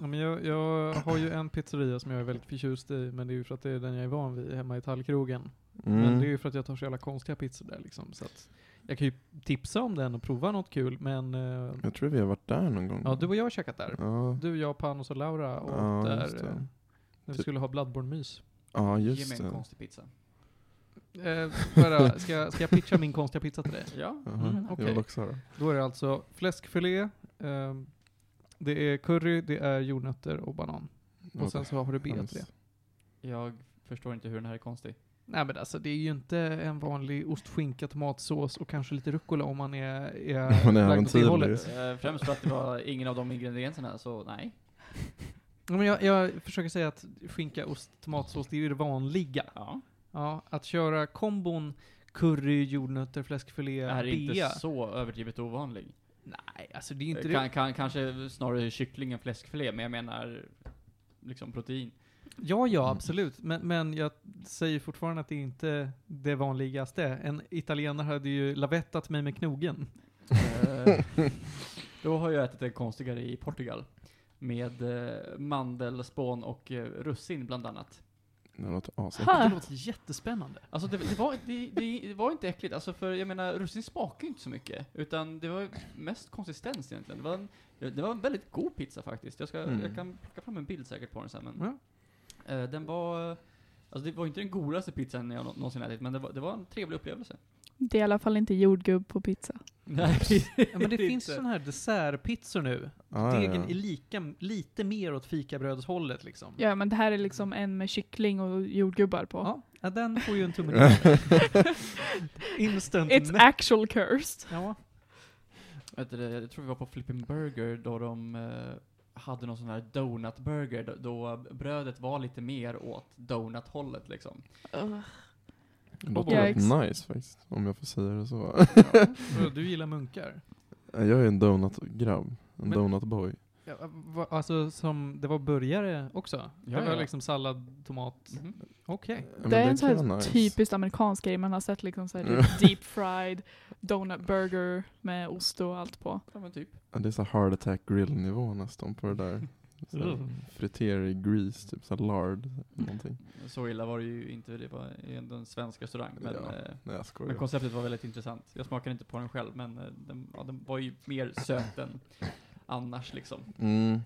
Ja, men jag, jag har ju en pizzeria som jag är väldigt förtjust i, men det är ju för att det är den jag är van vid hemma i Tallkrogen. Mm. Men det är ju för att jag tar så jävla konstiga pizzor där liksom. Så att jag kan ju tipsa om den och prova något kul, men eh, Jag tror vi har varit där någon gång. ja, du och jag har käkat där. Ja, Du, jag, Panos och Laura och Ja, där just det. eh, när vi Typ- skulle ha Bloodborne-mys. ja Ge just mig en det. konstig pizza. Eh, bara, ska, jag- ska jag pitcha min konstiga pizza till dig? Ja. Jaha, Mm, okej. Jag vill också höra. Då är det alltså fläskfilé, ehm, det är curry, det är jordnötter och banan. Och sen så har du B till det. Jag förstår inte hur den här är konstig. Nej men alltså det är ju inte en vanlig ost, skinka, tomatsås och kanske lite rucola om man är, är Man är lagd åt det hållet. Eh, främst för att det var ingen av de ingredienserna, så nej. Men jag, jag försöker säga att skinka, ost, tomatsås, det är ju det vanliga. Ja. Ja, att köra kombon curry, jordnötter, fläskfilé, är inte bea. så överdrivet ovanlig. Nej, alltså det är inte Kan, det. kan, kanske snarare kyckling än fläskfilé, men jag menar liksom protein. Ja, ja, absolut. Men, men jag säger fortfarande att det är inte det vanligaste. En italienare hade ju lavettat mig med knogen. Eh, Då har jag ätit en konstigare i Portugal. Med eh, mandelspån och eh, russin bland annat. Det låter asäckligt. Det låter jättespännande. Alltså det, det, var, det, det, var inte äckligt, alltså för jag menar russin smakar ju inte så mycket. Utan det var mest konsistens egentligen. Det var en, det var en väldigt god pizza faktiskt. Jag, ska, Mm. jag kan plocka fram en bild säkert på den sen. Men, Ja. eh, den var, alltså det var inte den godaste pizzan jag nå- någonsin ätit, men det var, det var en trevlig upplevelse. Det är i alla fall inte jordgubb på pizza. Nej, Ja, men det finns sådana här dessertpizzor nu. Ah, Degen ja. är lika, lite mer åt fikabrödshållet liksom. Ja, men det här är liksom en med kyckling och jordgubbar på. Ja, ja, den får ju en tumme ner. Instant It's actual cursed. Ja. Vet du, det, jag tror vi var på Flippin' Burger då de eh, hade någon sån här donut-burger då, då brödet var lite mer åt donut-hållet liksom. Det låter Ja, rätt nice faktiskt, om jag får säga det så. Så Du gillar munkar? jag är en donut-grabb. En donut-boy. Ja, va, alltså som, det var burgare också? Ja, det var ja. liksom sallad, tomat. Mhm. Okej. Ja, men det är en sån här nice. typiskt amerikansk grej. Man har sett liksom så här Ja. deep fried donut burger med ost och allt på. Ja men typ. Ja, det är så heart attack grill nivå nästan på det där. Mm. Friter i grease, typ så här lard. Någonting. Så illa var det ju inte, det var ändå en svensk restaurang. Men, Ja. eh, Nej jag skojar. men konceptet var väldigt intressant. Jag smakade inte på den själv, men eh, den, ja, den var ju mer söt än annars liksom. Mm.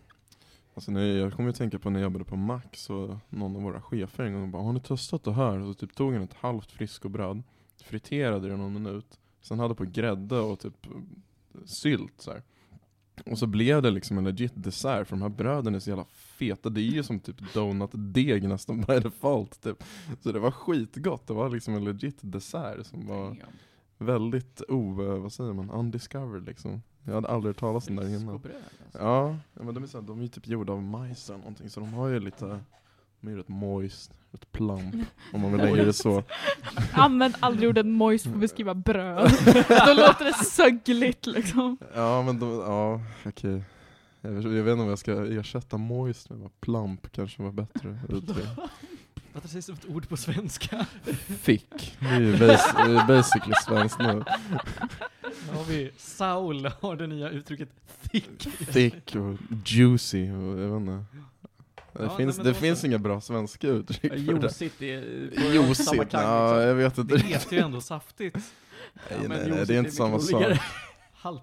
Alltså när jag, jag kommer att tänka på när jag jobbade på Max och någon av våra chefer en gång bara Har ni testat det här? Så typ tog han ett halvt friskobröd, friterade det någon minut, sen hade på grädde och typ eh, sylt så här. Och så blev det liksom en legit dessert för de här bröden är så jävla feta. Det är ju som typ donut-deg nästan by default typ. Så det var skitgott. Det var liksom en legit dessert som var väldigt o, vad säger man, undiscovered liksom. Jag hade aldrig hört talas om det där innan. Alltså. Ja, men de är, så här, de är ju typ gjorda av majs eller någonting så de har ju lite, är rätt moist, rätt plump om man vill lägga det så. Använd aldrig ordet moist för att beskriva bröd. Då låter det sögligt liksom. Ja men de, ja okej. Jag, vet- jag vet inte om jag ska ersätta moist med plump kanske var bättre uttryck. Att det sägs som ett ord på svenska. Fick, det är ju bas, basically svenskt nu. Då har vi Saul har det nya uttrycket thick. Thick och juicy och jag vet inte. Det Ja, finns, nej, det då finns så. inga bra svenska uttryck Ja, för det. Juicigt är på samma klang, Ja, liksom. jag vet inte Det riktigt. heter ju ändå saftigt. Nej, men nej, nej, det är är inte mycket samma roligare. sak. Halp.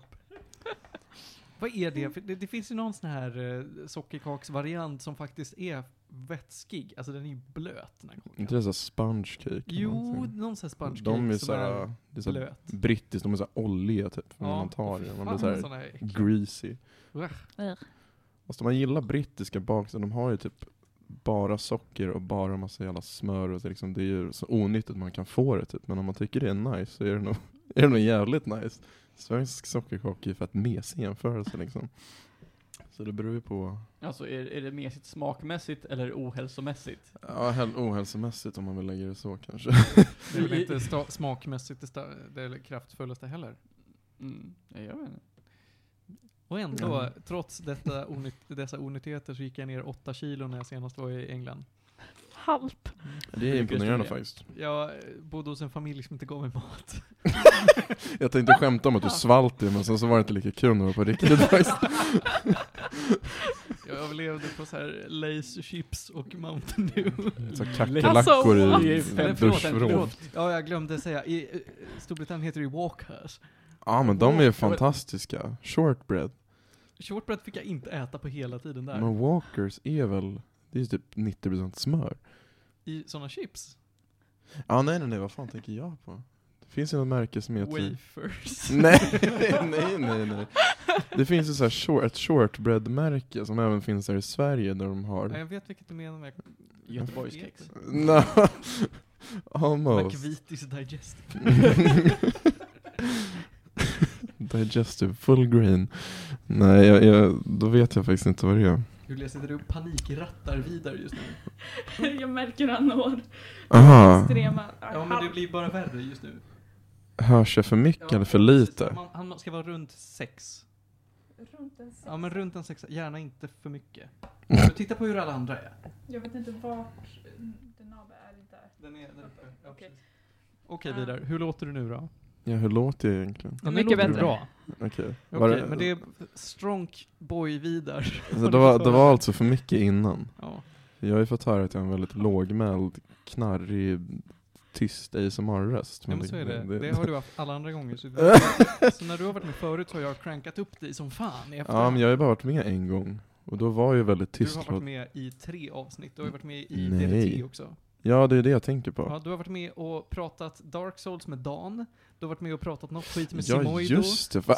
Vad är det? Det? Det finns ju någon sån här eh, sockerkaksvariant som faktiskt är vätskig. Alltså den är ju blöt. Den här kakan. Inte det såhär sponge cake? Jo, någonting? någon sån här sponge cake De är som såhär, det är så blöt. brittiskt, de är såhär olja typ. när man tar dem. Man blir såhär greasy. Usch. Fast om man gillar brittiska bakningar, de har ju typ bara socker och bara massa jävla smör och så liksom, det är ju så onyttigt man kan få det typ. Men om man tycker det är nice så är det nog, är det nog jävligt nice. Svensk sockerkaka är för att mesig jämförelse liksom. Så det beror ju på, Alltså är, är det mesigt smakmässigt eller ohälsomässigt? ja häl- ohälsomässigt om man vill lägga det så kanske. Det är väl inte smakmässigt det, det kraftfullaste heller. Mm, ja, jag vet inte. Och ändå, Ja. trots detta onytt, dessa onyttigheter så gick jag ner 8 kilo när jag senast var i England. Halp. Det är imponerande faktiskt. Jag bodde hos en familj som inte gav mig mat. Jag tänkte skämta om att du svalt det men sen så var det inte lika kul när det var på riktigt faktiskt. Jag, överlevde på så här Lace chips och Mountain Dew. Så Alltså, kackerlackor i Eller förlåt, duschvrå. förlåt. Ja, jag glömde säga. I eh, Storbritannien heter det ju Walkers. Ja men de är ju fantastiska. Shortbread. Shortbread fick jag inte äta på hela tiden där. Men Walkers är väl, det är typ 90% smör. I såna chips. Ja nej nej nej, vad fan tänker jag på? Det finns ju något märke som heter... Wafers. Nej, nej, nej, nej. Det finns ju så här short, ett shortbread-märke som även finns här i Sverige där de Ja, har... jag vet vilket du menar med Göteborgskex. No. Almost. McVitie's Digestive. Digestive, full grain. Nej, jag, jag, då vet jag faktiskt inte vad det är. Julia, sitter du och panikrattar vidare just nu? jag märker han når Aha, extrema... Ja, men det blir bara värre just nu. hörs jag för mycket eller för lite? Man, han ska vara runt sex. Runt en sex. Ja, men runt en sexa. Gärna inte för mycket. Men titta på hur alla andra är. Jag vet inte vart den av är där. Den är där uppe. Ja, Okej. precis. Okej, Vidar. Hur låter du nu då? Ja, hur låter jag egentligen? Ja, Mycket låter bättre. bra. Okej. Okej, Var det- men det är Stronk Boy Vidar. Alltså, det, var, det var alltså för mycket innan. Ja. Jag har ju fått höra att jag har en väldigt lågmäld, knarrig, tyst ASMR-röst. Ja, men så är det. Det har du haft alla andra gånger. Så, så när du har varit med förut så har jag crankat upp dig som fan i Ja, efterhand. men jag har ju bara varit med en gång. Och då var jag väldigt Du tyst. har varit med i tre avsnitt. Du har ju varit med i Nej. DDT också. Ja, det är det jag tänker på. Ja, du har varit med och pratat Dark Souls med Dan. Du har varit med och pratat något skit med Ja, Simoido. just det. Med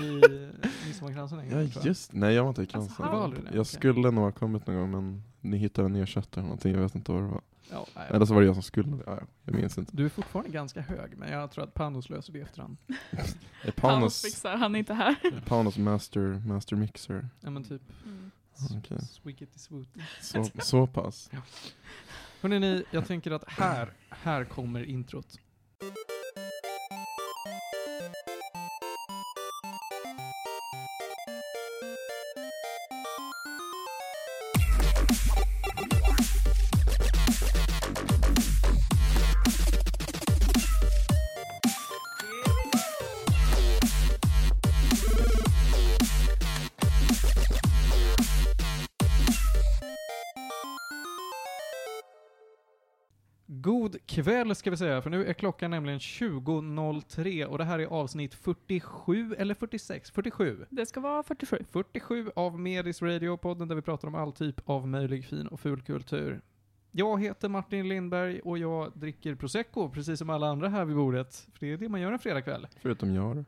i Midsommarkransen en Ja, gång, just Nej, jag var inte i Alltså, Kransen. Aldrig det? Jag Okej. skulle nog ha kommit någon gång, men ni hittade en ersättare eller någonting. Jag vet inte vad det var. Ja, nej, Eller så var det jag som skulle. Ja, ja, jag minns inte. Du är fortfarande ganska hög, men jag tror att Panos löser det i efterhand. Är Panos Panos, fixar, han är inte här. Panos master, master mixer. Ja men typ, Mm. Okej. Swiggity Swooty. Så, så pass. Hörrni ni, jag tänker att här, här kommer introt. Kväll ska vi säga, för nu är klockan nämligen 20.03 och det här är avsnitt 47 eller 46? 47. Det ska vara 47. 47 av Medis Radio, podden där vi pratar om all typ av möjlig fin och ful kultur. Jag heter Martin Lindberg och jag dricker prosecco, precis som alla andra här vid bordet. För det är det man gör en fredagkväll. Förutom jag.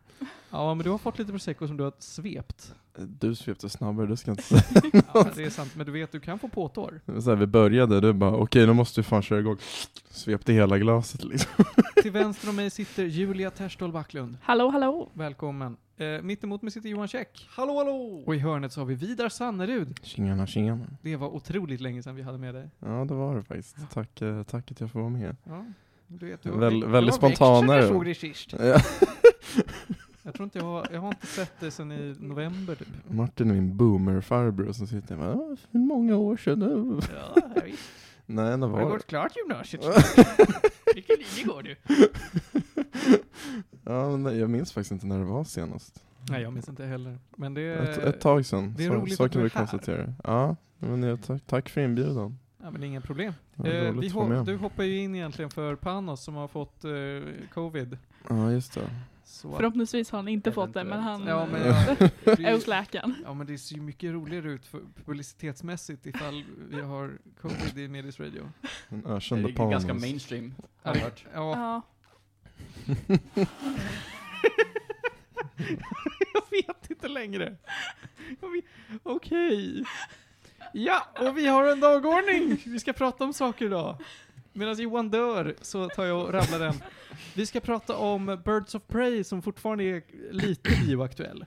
Ja, men du har fått lite prosecco som du har svept. Du svepte snabbare, det ska jag inte säga. Ja, det är sant, men du vet, du kan få påtår. Så här, vi började, du bara okej, nu måste vi fan köra igång. Svepte hela glaset liksom. Till vänster om mig sitter Julia Terstol Backlund. Hallå, hallå. Välkommen. Eh, mitt emot mig sitter Johan Käck. Hallå, hallå! Och i hörnet så har vi Vidar Sannerud. Tjena, tjena. Det var otroligt länge sedan vi hade med dig. Ja, det var det faktiskt. Tack, eh, tack att jag får vara med. Ja, du vet, du Väl- du väldigt spontanare. jag såg dig sist. Ja. Jag tror inte jag har, jag har inte sett dig sedan i november typ. Martin är min boomer-farbror som sitter och bara, "Ja, för många år sedan nu. Ja, jag visst. Nej, det Har du var gått klart gymnasiet? Vilken linje går du? Ja, men jag minns faktiskt inte när det var senast. Nej, jag minns inte heller. Men det Ett, ett tag sedan. det är så roligt så att kan vi är här. konstatera. Ja, men jag, tack, tack för inbjudan. Ja, men inga problem. Det Eh, roligt vi ho- du hoppar ju in egentligen för Panos som har fått eh, covid. Ja, just det. Så Förhoppningsvis har han inte fått det, men han Ja, men det är är hos läkaren. Ja men det ser ju mycket roligare ut för publicitetsmässigt ifall vi har covid i Medis Radio. En Det ökände är ganska Panos. mainstream, Ja, har jag hört. ja Ja. jag vet inte längre. Okej. Okay. Okej. Ja, och vi har en dagordning. Vi ska prata om saker idag. Medan Johan dör så tar jag och rabblar den. Vi ska prata om Birds of Prey som fortfarande är lite bioaktuell.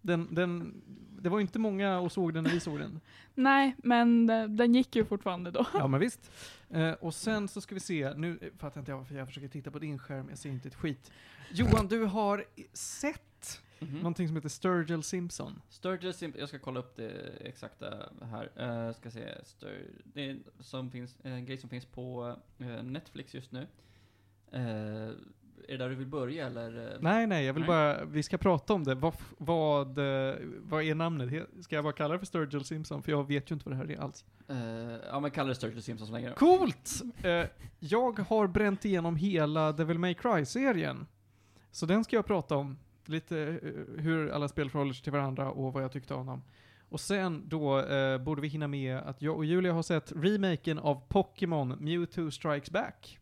Den, den, det var ju inte många och såg den när vi såg den. Nej, men eh, den gick ju fortfarande då. Ja men visst. Eh, och sen så ska vi se, nu fattar inte jag varför jag försöker titta på din skärm, jag ser inte ett skit. Johan, du har sett Mhm. någonting som heter Sturgill Simpson. Sturgis, Imp- jag ska kolla upp det exakta här. Uh, ska se, Stur, det är som finns, en grej som finns på eh, Netflix just nu. Är det där du vill börja eller? Nej, nej, jag vill Nej. bara, vi ska prata om det. Vad, vad, eh, vad är namnet? Ska jag bara kalla det för Sturgill Simpson? För jag vet ju inte vad det här är alls. Eh, ja men kalla det Sturgill Simpson så länge då. Coolt! Eh, jag har bränt igenom hela Devil May Cry-serien. Så den ska jag prata om. Lite eh, hur alla spel förhåller sig till varandra och vad jag tyckte om dem. Och sen då eh, borde vi hinna med att jag och Julia har sett remaken av Pokémon Mewtwo Strikes Back.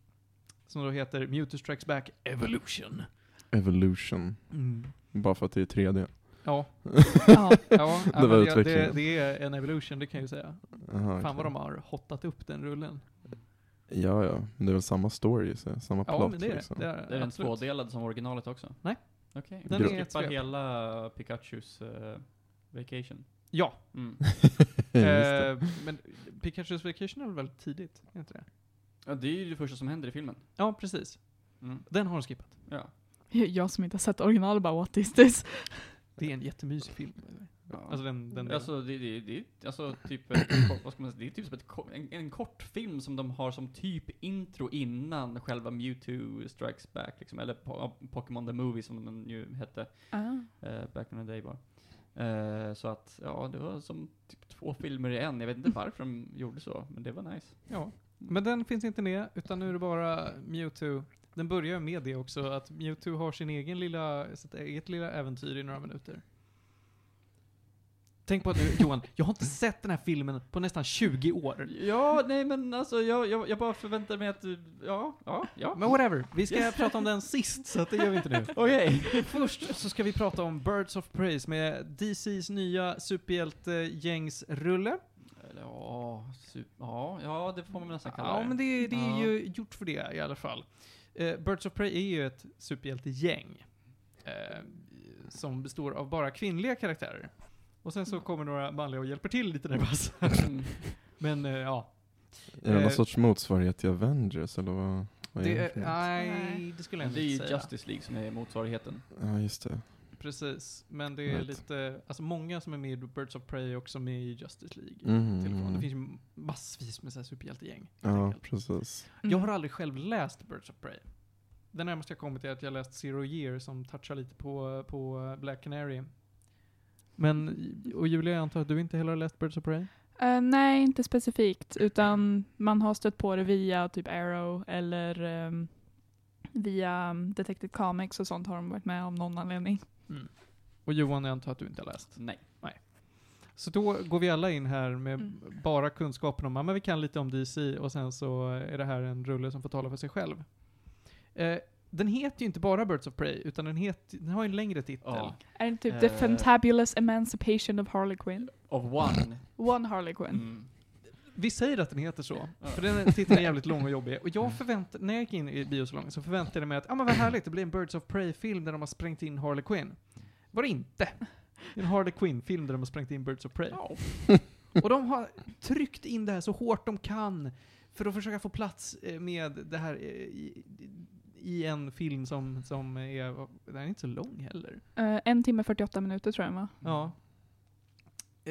Som då heter Mewtwo Strikes Back Evolution. Evolution. Bara för att det är 3D. Ja, Ja. ja Det var det, det, det är en evolution, det kan jag ju säga. Aha, Fan okej. vad de har hottat upp den rullen. Ja, ja. Men det är väl samma story, så samma Ja, plot men det är det. liksom. det är, Är den tvådelad som originalet också? Nej. Okej. Den Du är skippar hela Pikachus eh, Vacation? Ja, Mm. Det. eh, men Pikachu's Vacation är väl väldigt tidigt? Är inte det? Ja, det är ju det första som händer i filmen. Ja, precis. Mm. Den har de skippat. Ja. Jag som inte har sett original bara what is this? Det är en jättemysig film. Alltså den, den Alltså, det, det, det, alltså typ, ett, kort- vad ska man säga, det är typ som ett, en, en kortfilm som de har som typ intro innan själva Mewtwo Strikes Back, liksom, eller po Pokémon the Movie som den ju hette, Ah. eh, back in the day bara. Eh, så att, ja, det var som typ två filmer i en. Jag vet inte varför de gjorde så, men det var nice. Ja. Men den finns inte med, utan nu är det bara Mewtwo. Den börjar med det också, att Mewtwo har sin egen lilla, sitt eget lilla äventyr i några minuter. Tänk på att du, Johan, jag har inte sett den här filmen på nästan 20 år. Ja, nej men alltså jag, jag, jag bara förväntar mig att du, ja, ja, ja. Men whatever, vi ska prata om den sist, så att det gör vi inte nu. Okej. Först så ska vi prata om Birds of Prey med DCs nya superhjältegängsrulle. Eller, Ja, sup- ja, ja, det får man nästan kalla Ja, men det, det är Ja. ju gjort för det i alla fall. Eh, Birds of Prey är ju ett superhjältegäng. Eh, som består av bara kvinnliga karaktärer. Och sen så kommer några manliga och hjälper till lite när det passar. Mm. Men eh, ja. Är det någon eh, sorts motsvarighet till Avengers, eller vad, vad är Det, det? är- nej, det skulle jag Det är inte ju säga. Justice League som är motsvarigheten. Ja, just det. Precis. Men det är Right. lite, alltså många som är med i Birds of Prey är också med i Justice League. Till och mhm. Det finns ju massvis med så här superhjältegäng. helt Ja, enkelt. precis. Jag har aldrig själv läst Birds of Prey. Det närmaste jag kommit är att jag läst Zero Year som touchar lite på, på Black Canary. Men, och Julia, jag antar att du inte heller har läst Birds of Prey? Eh, nej, inte specifikt. Utan man har stött på det via typ Arrow eller ehm, via um, Detective Comics och sånt har de varit med av någon anledning. Och Johan, jag antar att du inte har läst. Nej. Så då går vi alla in här med Mm. bara kunskapen om, ja, men vi kan lite om DC och sen så är det här en rulle som får tala för sig själv. Eh, den heter ju inte bara Birds of Prey, utan den, heter, den har ju en längre titel. Ja. Är det typ The Eh. Fantabulous Emancipation of Harley Quinn? Of one. One Harley Quinn. Mm. Vi säger att den heter så, för den titeln är jävligt lång och jobbig. Och jag förväntade, när jag gick in i biosalongen så förväntade jag mig att, ja men vad härligt, det blir en Birds of Prey-film där de har sprängt in Harley Quinn. Var det inte. En Harley Quinn-film där de har sprängt in Birds of Prey. Ja. Och de har tryckt in det här så hårt de kan för att försöka få plats eh, med det här eh, i, i en film som, som är, den är inte så lång heller. Eh, en timme 48 minuter tror jag var. Ja.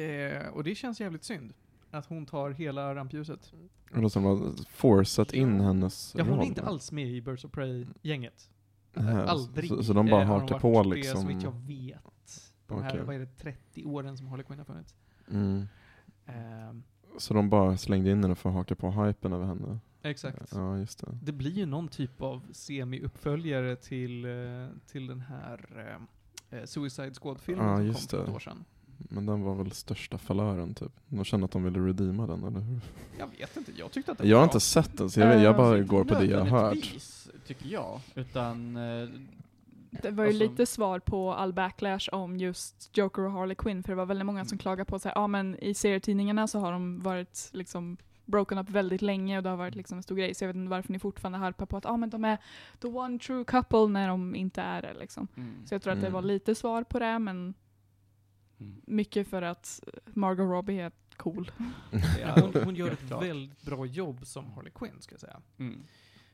Eh, och det känns jävligt synd. Att hon tar hela rampljuset. Och då som har forcat in Ja. hennes Ja, hon är roll. inte alls med i Birds of Prey-gänget. Nej, Aldrig. Så, så de bara eh, har hakar på liksom. Så vitt jag vet. De här, vad är det, 30 åren som Harley Quinn har funnits. Mm. Ehm, Så de bara slängde in henne för att haka på hypen över henne. exakt. Ja, just det. Det blir ju någon typ av semi-uppföljare till, eh, till den här eh, eh, Suicide Squad-filmen Ja, som kom för det. ett år sedan. Men den var väl största falören typ. De kände att de ville redeema den, eller hur? Jag vet inte, jag tyckte att det Jag har var inte sett den, så jag, vet, jag bara Eh, går på det jag har hört. Nödvändigtvis, tycker jag. Utan, eh, Det var ju Alltså- lite svar på all backlash om just Joker och Harley Quinn, för det var väldigt många som Mm. klagade på att ja men i serietidningarna så har de varit liksom broken up väldigt länge och det har varit liksom en stor grej, så jag vet inte varför ni fortfarande harpar på att ja men de är the one true couple när de inte är det liksom. mm. Så jag tror att det Mm. var lite svar på det, men Mm. mycket för att Margot Robbie är cool. Ja, hon, hon gör ett klart. väldigt bra jobb som Harley Quinn, ska jag säga. Mm.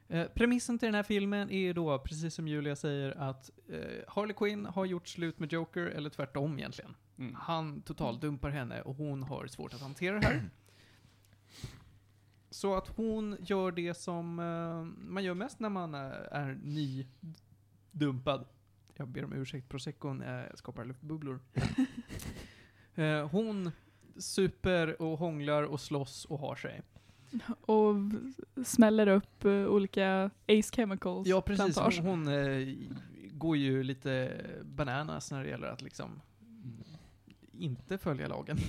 Eh, premissen till den här filmen är då, precis som Julia säger, att eh, Harley Quinn har gjort slut med Joker, eller tvärtom egentligen. Mm. Han totaldumpar henne och hon har svårt att hantera det här. Så att hon gör det som eh, man gör mest när man är, är ny dumpad. Jag ber om ursäkt, proseccon eh, skapar luftbubblor. eh, hon super och hånglar och slåss och har sig. Och smäller upp eh, olika Ace Chemicals Ja, precis. plantage. Hon, hon eh, går ju lite bananas när det gäller att liksom inte följa lagen.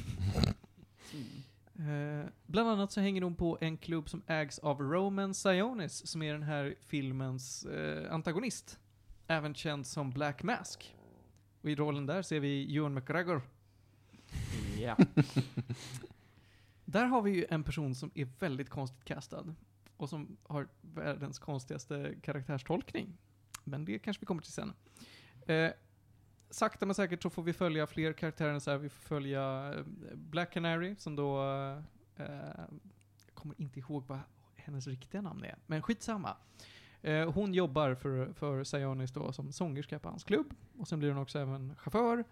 Eh, bland annat så hänger hon på en klubb som ägs av Roman Sionis, som är den här filmens eh, antagonist. Även känd som Black Mask. Och i rollen där ser vi Ewan McGregor. Ja. Där har vi ju en person som är väldigt konstigt castad. Och som har världens konstigaste karaktärstolkning. Men det kanske vi kommer till sen. Eh, sakta men säkert så får vi följa fler karaktärer så här. Vi får följa eh, Black Canary som då... Eh, jag kommer inte ihåg vad hennes riktiga namn är. Men skitsamma. Eh, hon jobbar för, för Sionis då som sångerska på hans klubb. Och sen blir hon också även chaufför.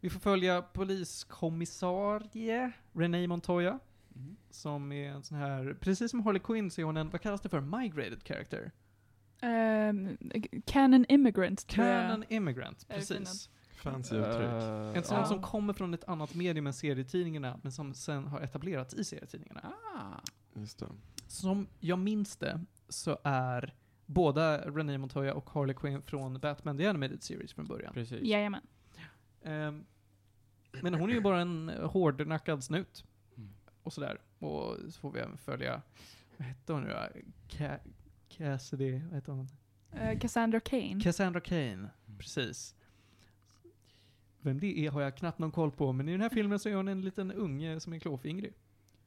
Vi får följa poliskommissarie Renee Montoya. Mm. Som är en sån här, precis som Harley Quinn så är hon en, vad kallas det för, migrated character? Ehm, canon Immigrant. Canon immigrant, precis. Fancy uttryck. Eh, En sån ja. som kommer från ett annat medium än serietidningarna, men som sen har etablerats i serietidningarna. Ah. Just det. Som jag minns det, så är båda Renee Montoya och Harley Quinn från Batman The Animated Series från början. Precis. Jajamän. Ehm, men hon är ju bara en hårdnackad snut. Mm. Och sådär. Och så får vi även följa, vad hette hon nu då? Ca- Cassidy, vad hette hon? Eh, Cassandra Cain. Cassandra Cain, precis. Vem det är har jag knappt någon koll på, men i den här filmen så är hon en liten unge som är klåfingrig.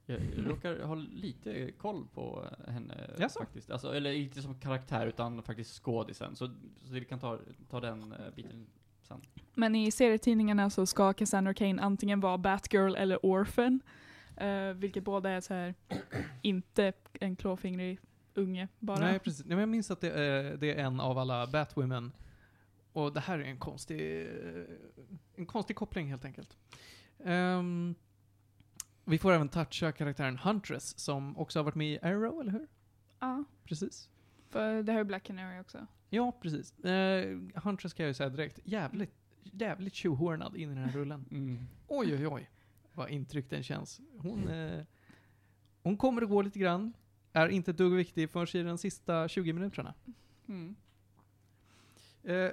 Jag råkar ha lite koll på henne Jaså? faktiskt. Alltså, eller inte som karaktär utan faktiskt skådisen. Så, så vi kan ta, ta den eh, biten sen. Men i serietidningarna så ska Cassandra Cain antingen vara Batgirl eller Orphan. Uh, vilket båda är så här inte en klåfingrig unge bara. Nej, precis. Nej, men jag minns att det är, det är en av alla Batwomen. Och det här är en konstig, eh, en konstig koppling helt enkelt. Ehm, vi får även toucha karaktären Huntress, som också har varit med i Arrow, eller hur? Ja, Precis. för det har ju Black Canary också. Ja, precis. Eh, Huntress kan jag ju säga direkt, jävligt, jävligt tjohornad in i den här rullen. Oj, oj, oj. Vad intryck den känns. Hon, eh, hon kommer och går lite grann. Är inte ett dugg viktig förrän i de sista 20 minuterna. Mm. Eh,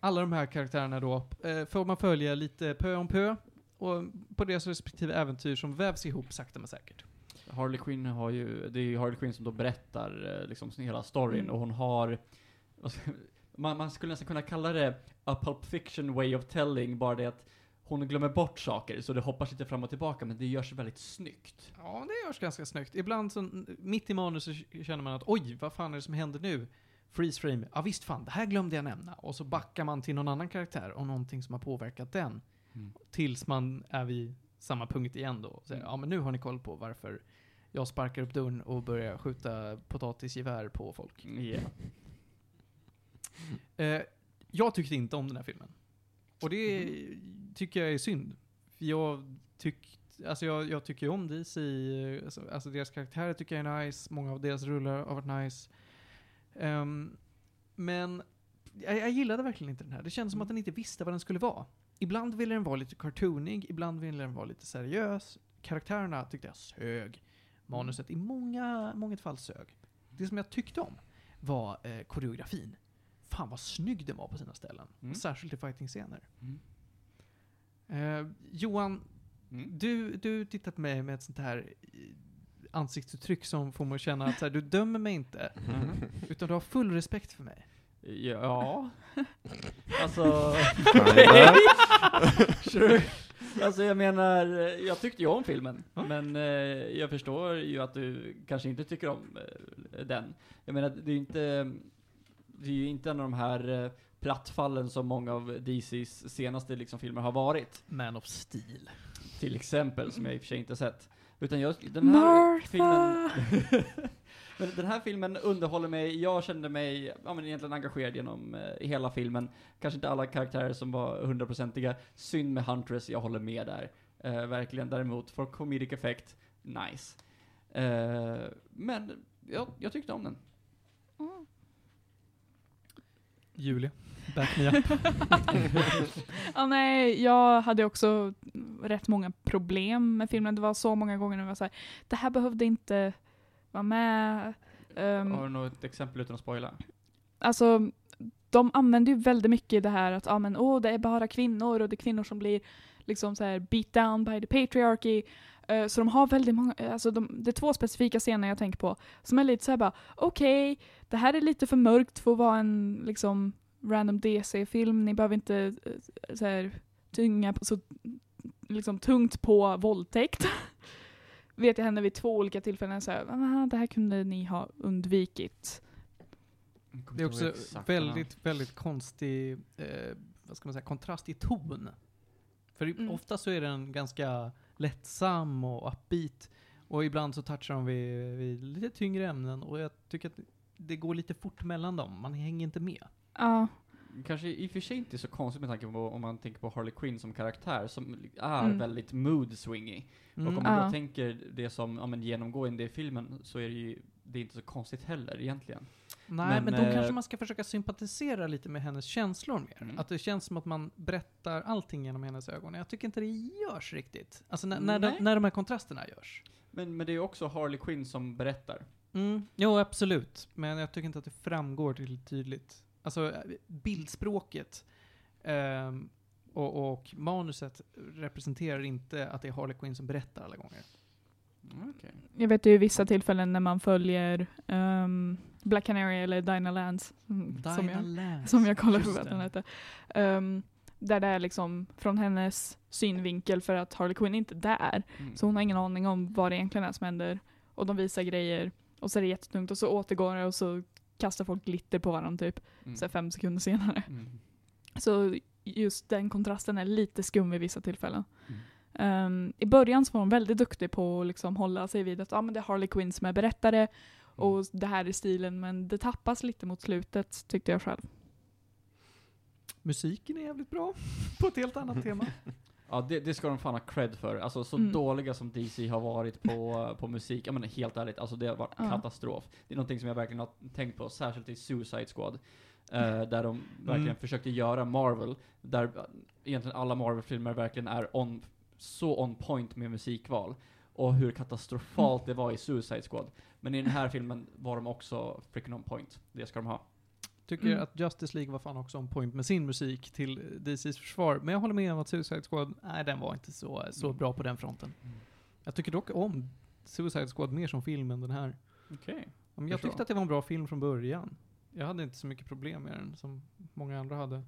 alla de här karaktärerna då eh, får man följa lite pö om pö. Och på deras respektive äventyr som vävs ihop sakta men säkert. Harley Quinn har ju, det är ju Harley Quinn som då berättar eh, liksom hela storyn Mm. och hon har, ska- man, man skulle nästan kunna kalla det a pulp fiction way of telling, bara det att hon glömmer bort saker, så det hoppar lite fram och tillbaka, men det görs väldigt snyggt. Ja, det görs ganska snyggt. Ibland så, mitt i manus så känner man att oj, vad fan är det som händer nu? Freeze frame. Ja visst fan, det här glömde jag nämna. Och så backar man till någon annan karaktär och någonting som har påverkat den. Mm. Tills man är vid samma punkt igen då. Och säger, Mm. ja men nu har ni koll på varför jag sparkar upp dörren och börjar skjuta potatisgevär på folk. Yeah. Eh, jag tyckte inte om den här filmen. Och det tycker jag är synd. För jag, tyck, alltså jag, jag tycker ju om DC, alltså, alltså deras karaktärer tycker jag är nice, många av deras rullar har varit nice. Ehm, men jag, jag gillade verkligen inte den här. Det kändes som att den inte visste vad den skulle vara. Ibland ville den vara lite cartoonig, ibland ville den vara lite seriös. Karaktärerna tyckte jag sög. Manuset i många, många fall sög. Det som jag tyckte om var eh, koreografin. Fan vad snygg den var på sina ställen. Mm. Särskilt i fighting-scener. Mm. Eh, Johan, Mm. du, du tittar på mig med ett sånt här eh, ansiktsuttryck som får mig att känna att så här, du dömer mig inte. Mhm. Utan du har full respekt för mig. Ja. alltså... Sure. Alltså jag menar, jag tyckte ju om filmen, Ja. men eh, jag förstår ju att du kanske inte tycker om eh, den. Jag menar, det är ju inte, det är ju inte en av de här eh, plattfallen som många av DCs senaste liksom, filmer har varit. Man of Steel. Till exempel, som jag i och för sig inte sett. Utan jag, den här filmen... Men den här filmen underhåller mig, jag kände mig ja, men egentligen engagerad genom eh, hela filmen. Kanske inte alla karaktärer som var hundraprocentiga. Synd med Huntress, jag håller med där. Eh, verkligen. Däremot, för comedic effect, nice. Eh, men jag, jag tyckte om den. Mm. Julia, back me up. Ja, nej, jag hade också rätt många problem med filmen. Det var så många gånger när jag var såhär, det här behövde inte vara med. Ehm, Har du något exempel utan att spoila? alltså, de använder ju väldigt mycket det här att, ja men åh, det är bara kvinnor och det är kvinnor som blir liksom så här beat down by the patriarchy. Eh, så de har väldigt många, eh, alltså de, det är två specifika scener jag tänker på som är lite såhär bara, okej, det här är lite för mörkt för att vara en liksom random DC-film, ni behöver inte eh, så här, tynga på, så liksom tungt på våldtäkt. Vet jag henne vid två olika tillfällen såhär, ah, det här kunde ni ha undvikit. Det är också väldigt, väldigt konstig, eh, vad ska man säga, kontrast i ton. För Mm. ofta så är den ganska lättsam och upbeat. Och ibland så touchar de vid, vid lite tyngre ämnen och jag tycker att det går lite fort mellan dem. Man hänger inte med. Ja, Kanske i och för sig inte så konstigt med tanke på om man tänker på Harley Quinn som karaktär, som är Mm. väldigt mood-swingy. Och om Mm. man Ja. då tänker det som ja, men genomgående i filmen, så är det ju det är inte så konstigt heller egentligen. Nej, Men, men, då eh, kanske man ska försöka sympatisera lite med hennes känslor mer. Mm. Att det känns som att man berättar allting genom hennes ögon. Jag tycker inte det görs riktigt. Alltså när, när, de, Nej. när de här kontrasterna görs. Men, men det är ju också Harley Quinn som berättar. Mm. Jo, absolut. Men jag tycker inte att det framgår tillräckligt tydligt. Alltså, eh, bildspråket ehm, och, och manuset representerar inte att det är Harley Quinn som berättar alla gånger. Okej. jag vet ju vissa tillfällen när man följer ehm, Black Canary eller Dinah Lance, mm, som, jag, Lance. som jag kollar på vad den det. heter. Ehm, där det är liksom från hennes synvinkel för att Harley Quinn inte är där. Mm. Så hon har ingen aning om vad det egentligen är som händer. Och de visar grejer och så är det jättetungt och så återgår det och så kastar folk glitter på varandra typ. Mm. Så fem sekunder senare. Mm. Så just den kontrasten är lite skum vid vissa tillfällen. Mm. Ehm, I början så var de väldigt duktig på att liksom hålla sig vid att ah, men det är Harley Quinn som är berättare och det här är stilen men det tappas lite mot slutet tyckte jag själv. Musiken är jävligt bra. På ett helt annat tema. Ja, det, det ska de fan ha cred för. Alltså så Mm. dåliga som DC har varit på, på musik, ja men helt ärligt, alltså det har varit Ja. katastrof. Det är någonting som jag verkligen har tänkt på, särskilt i Suicide Squad. eh, där de verkligen Mm. försökte göra Marvel, där egentligen alla Marvel-filmer verkligen är on, så on point med musikval. Och hur katastrofalt det var i Suicide Squad. Men i den här filmen var de också freaking on point. Det ska de ha. Tycker Mm. att Justice League var fan också on point med sin musik till DCs försvar. Men jag håller med om att Suicide Squad, nej den var inte så, så Mm. bra på den fronten. Jag tycker dock om Suicide Squad mer som film än den här. Okej. Men jag tyckte att det var en bra film från början. Jag hade inte så mycket problem med den som många andra hade.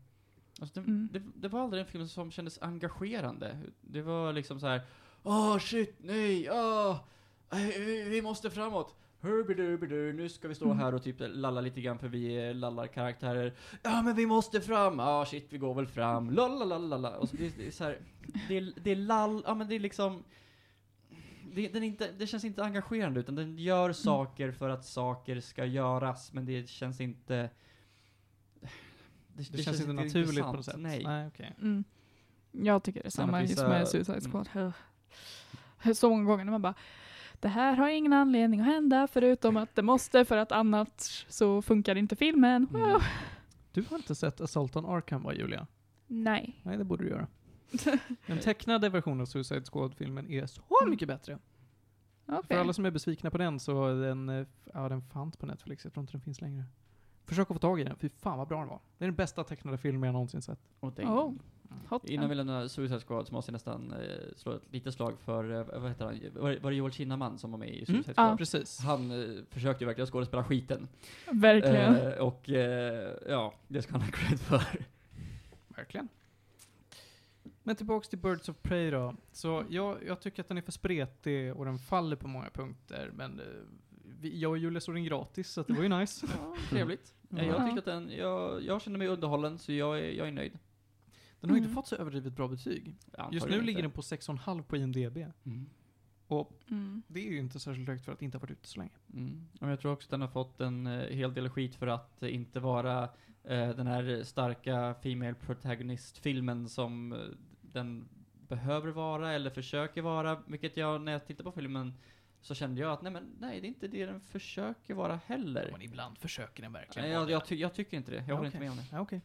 Alltså det, Mm. det, det var aldrig en film som kändes engagerande. Det var liksom så här. Åh shit, nej, åh, vi, vi måste framåt. Hurbidubidu, nu ska vi stå Mm. här och typ lalla lite grann för vi är lallarkaraktärer. Ja men vi måste fram, ja shit vi går väl fram, lalalala. Och så det, det är så här, det, är- det är lall, ja men det är liksom det, den är inte, det känns inte engagerande utan den gör saker för att saker ska göras men det känns inte Det, känns, inte naturligt på intressant. något sätt. Nej. Nej okej. Mm. Jag tycker det är Sen samma att just med Suicide Squad. Så många gånger när man bara det här har ingen anledning att hända förutom att det måste för att annars så funkar inte filmen. Mm. Du har inte sett Assault on Arkham va Julia? Nej. Nej det borde du göra. Den tecknade versionen av Suicide Squad-filmen är så Mm. mycket bättre. Okej. För alla som är besvikna på den så är den, eh, ja den fanns på Netflix, jag tror inte den finns längre. Försök att få tag i den, fy fan vad bra den var. Det är den bästa tecknade filmen jag någonsin sett. Oh. Hot. Innan vi lämnar Suicide Squad så måste jag nästan eh, slå ett litet slag för, eh, vad heter han, var, var det Joel Kinnaman som var med i Suicide Mm. Squad? Ja. Precis. Han eh, försökte ju verkligen skådespela skiten. Verkligen. Eh, och eh, ja, det ska han ha cred för. Verkligen. Men tillbaks till Birds of Prey då. Så jag, jag tycker att den är för spretig och den faller på många punkter. Men eh, vi, jag och Julia såg den gratis, så det var ju nice. Ja, trevligt. Ja. Jag tyckte att den, jag, jag kände mig underhållen så jag är, jag är nöjd. Den har ju Mm. inte fått så överdrivet bra betyg. Just nu ligger inte. den på 6,5 på IMDB. Mm. Och Mm. det är ju inte särskilt högt för att inte ha varit ute så länge. Mm. Och jag tror också att den har fått en eh, hel del skit för att inte vara eh, den här starka Female Protagonist-filmen som eh, den behöver vara eller försöker vara. Vilket jag, när jag tittar på filmen, så kände jag att nej men nej, det är inte det den försöker vara heller. Men ibland försöker den verkligen Nej, vara jag, det. jag, ty, jag tycker inte det. Jag håller inte Okej. med om det. Ja, okej.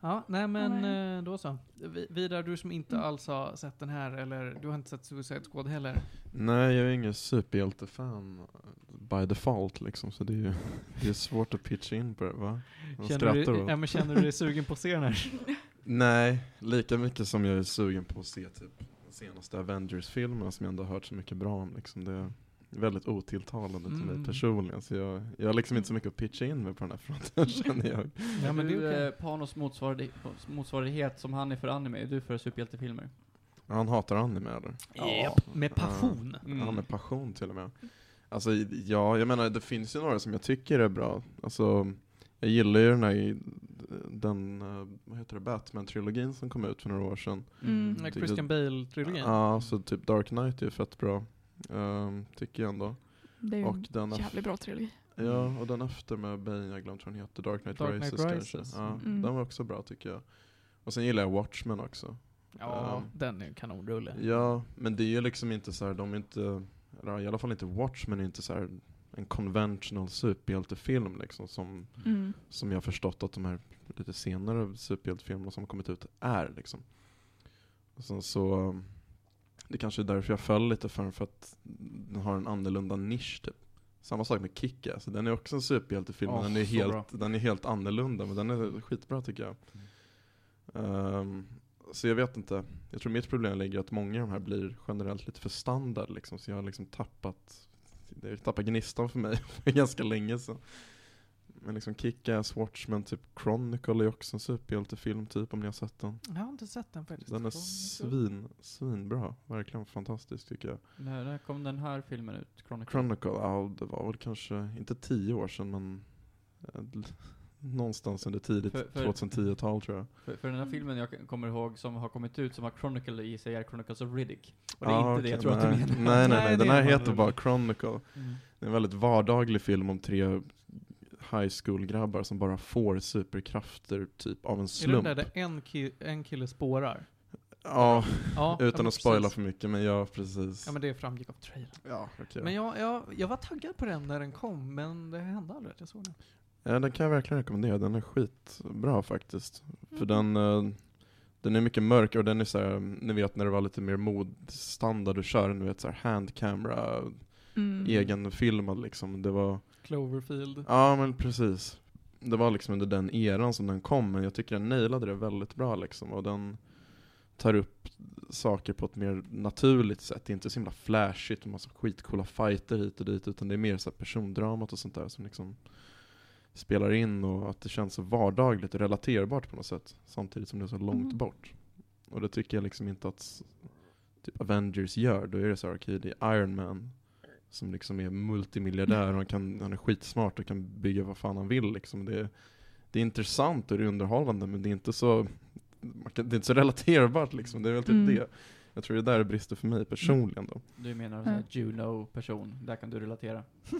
Ja, nej men Nej. eh, då så. Vi- Vidar, du som inte Mm. alls har sett den här, eller du har inte sett Suicide Squad heller. Nej, jag är ingen superhjältefan by default liksom, så det är ju det är svårt att pitcha in på det, va? Man Känner du, ja, men känner du dig sugen på att se den här? Nej, lika mycket som jag är sugen på att se typ senaste Avengers-filmen som jag ändå har hört så mycket bra om. Liksom. Det väldigt otilltalande till Mm. mig personligen, så jag, jag har liksom inte så mycket att pitcha in mig på den här fronten känner jag. Ja, men det är du, okej. eh, Panos motsvarighet, motsvarighet som han är för anime, är du för superhjältefilmer? Han hatar anime eller? Japp, med passion. Mm. Ja, med passion till och med. Alltså, ja, jag menar det finns ju några som jag tycker är bra. Alltså, jag gillar ju den här, den, eh, vad heter det, Batman-trilogin som kom ut för några år sedan. Mm. Med tycker- Christian Bale-trilogin. Ja, så typ Dark Knight är ju fett bra. Ehm, tycker jag ändå. Det är ju Och en den, jävligt bra trilogi. ja, och den efter med Bane, jag glömt vad den heter, Dark Knight Dark Knight Rises, Rises. kanske. Ja, Mm. Den var också bra tycker jag. Och sen gillar jag Watchmen också. Ja, Um, den är en kanonrulle. Ja, men det är ju liksom inte så här, de är inte, eller i alla fall inte Watchmen är inte så här en conventional superhjältefilm liksom som, Mm. som jag har förstått att de här lite senare superhjältefilmerna som har kommit ut är liksom. Och sen så, um, det kanske är därför jag föll lite för den, för att den har en annorlunda nisch typ. Samma sak med Kick-Ass, den är också en superhjältefilm, Åh, den, är helt, bra. den är helt annorlunda, men den är skitbra tycker jag. Ehm, så jag vet inte, jag tror mitt problem ligger att många av de här blir generellt lite för standard liksom, så jag har liksom tappat, det har tappat gnistan för mig för ganska länge sedan. Men liksom Kick-Ass, Watchmen, typ Chronicle är också en superhjältefilm typ om ni har sett den. Jag har inte sett den faktiskt. Den är svin, svinbra, verkligen fantastisk tycker jag. När, när kom den här filmen ut? Chronicle? Chronicle, ja det var väl kanske, inte tio år sedan men eh, någonstans under tidigt För- för- 2010-tal tror jag. För, för den här filmen jag kommer ihåg som har kommit ut som har Chronicle i sig är Chronicles of Riddick. Och det är Ja, inte det jag tror att du nej. menar. Nej nej Nej, nej, den här är heter bara Chronicle. Mm. Det är en väldigt vardaglig film om tre high school-grabbar som bara får superkrafter typ av en Är det slump. där en, ki- en kille spårar? Ja, Ja, utan att spoila precis. för mycket, men ja precis. Ja men det framgick av trailern. ja, okej. Men jag, jag, jag var taggad på den när den kom, men det hände aldrig att jag såg den. Ja, den kan jag verkligen rekommendera, den är skitbra faktiskt. För Mm. den, eh, den är mycket mörkare och den är så här, ni vet när det var lite mer modstandard att köra, ni vet så här hand camera, Mm. egenfilmad liksom. Det var, Cloverfield. ja men precis. Det var liksom under den eran som den kom, men jag tycker den nailade det väldigt bra liksom. Och den tar upp saker på ett mer naturligt sätt. Det är inte så himla flashigt och massa skitcoola fighter hit och dit, utan det är mer så här persondramat och sånt där som liksom spelar in och att det känns så vardagligt och relaterbart på något sätt. Samtidigt som det är så långt Mm. bort. Och det tycker jag liksom inte att typ Avengers gör. Då är det så okej det är Iron Man som liksom är multimiljardär och han, kan, han är skitsmart och kan bygga vad fan han vill liksom. Det är, det är intressant och det är underhållande men det är inte så man kan, det är inte så relaterbart liksom. Det är väl typ Mm. det. Jag tror det är där det brister för mig personligen då. Du menar en Ja. Juno-person, där kan du relatera.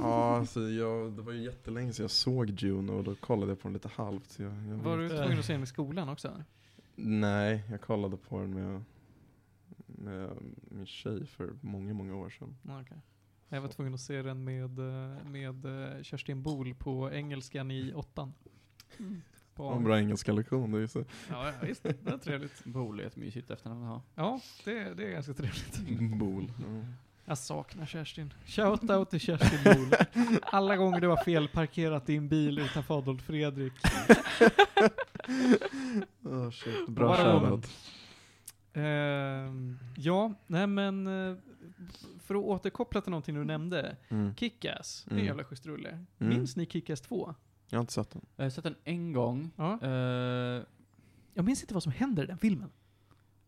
Ja, alltså jag, det var ju jättelänge sedan jag såg Juno och då kollade jag på den lite halvt. Så jag, jag Var du tvungen att se den i skolan också? Nej, jag kollade på den med, med min tjej för många, många år sedan. Okej. Jag var tvungen att se den med, eh, med eh, Kerstin Bol på engelskan i åttan. Mm. På, en bra engelska lektion, det är så. Ja, ja, visst. Det är trevligt. Bool är ett mysigt efternamn att ha. Ja, det, det är ganska trevligt. Bol. Ja. Jag saknar Kerstin. Shoutout till Kerstin Bol. Alla gånger det var felparkerat din bil utanför Adolf Fredrik. Oh, shit. Bra shoutout. Ehm, ja, nej men eh, för att återkoppla till någonting du nämnde. Mm. Kickass, det är en Mm. jävla schysst rulle. Mm. Minns ni Kickass 2? Jag har inte sett den. Jag har sett den en gång. Ja. Eh, Jag minns inte vad som händer i den filmen.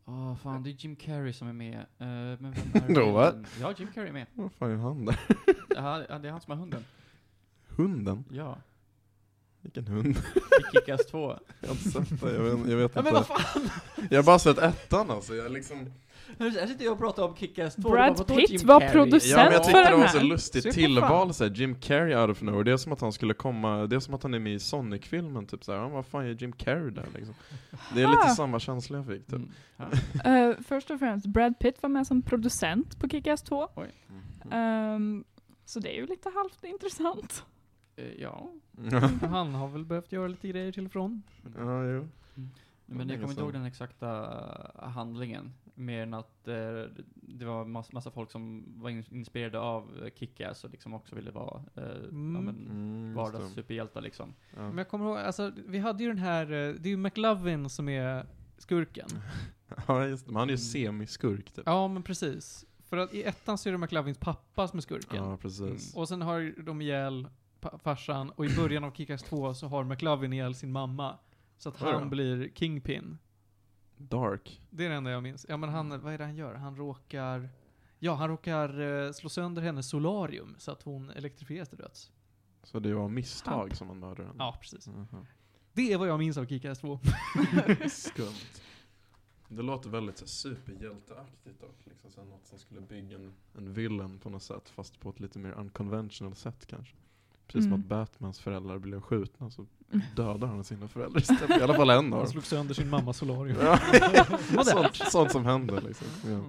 Åh fan, det är Jim Carrey som är med. Eh, men vem är Då? Ja, Jim Carrey är med. Vad fan är han där? Ja, det är han som har hunden. Hunden? Ja. Vilken hund? I Kick-Ass 2. Jag har inte sett det, jag vet, jag vet Ja, men inte. vad fan! Jag har bara sett ettan alltså, jag liksom Här sitter jag och pratar om Kick-Ass 2. Brad Pitt Jim var producent Ja men jag för tyckte det den var här. så lustigt på tillval såhär, Jim Carrey out of nowhere, det är som att han skulle komma, det är som att han är med i Sonic-filmen typ såhär, ja, vad fan är Jim Carrey där liksom? Det är lite Ah. samma känsla jag fick typ. Mm. Ja. Eh, först och främst, Brad Pitt var med som producent på Kick-Ass 2. Mm. Ehm, så det är ju lite halvt intressant. Eh, Ja. Han har väl behövt göra lite grejer till och från. ja, jo. Men länge jag kommer inte ihåg den exakta eh, handlingen. Mer än att eh, det var massa, massa folk som var in, inspirerade av eh, Kick-Ass och liksom också ville vara eh, Mm. ja, men, Mm, vardagssuperhjältar liksom. det. Men Ja. jag kommer ihåg, alltså vi hade ju den här, det är ju McLovin som är skurken. ja just det, men han är ju semiskurk typ. Ja men precis. För att i ettan så är det McLovins pappa som är skurken. Ja, precis. Och sen har de ihjäl farsan, och i början av Kick-Ass 2 så har McLovin ihjäl sin mamma. Så att han blir Kingpin. Dark. Det är det enda jag minns. Ja men han, vad är det han gör? Han råkar... Ja, han råkar eh, slå sönder hennes solarium så att hon elektrifieras till döds. Så det var misstag som han mördade henne? Ja, precis. Jaha. Det är vad jag minns av Kick-Ass 2. Skumt. Det låter väldigt så, superhjälteaktigt dock. Liksom, så något som skulle bygga en, en villain på något sätt. Fast på ett lite mer unconventional sätt kanske. Precis som Mm. att Batmans föräldrar blev skjutna så dödar han sina föräldrar istället. I alla fall en av Han dem. slog sönder sin mammas solarium. Ja. Sånt, sånt som händer liksom. Ja. Mm.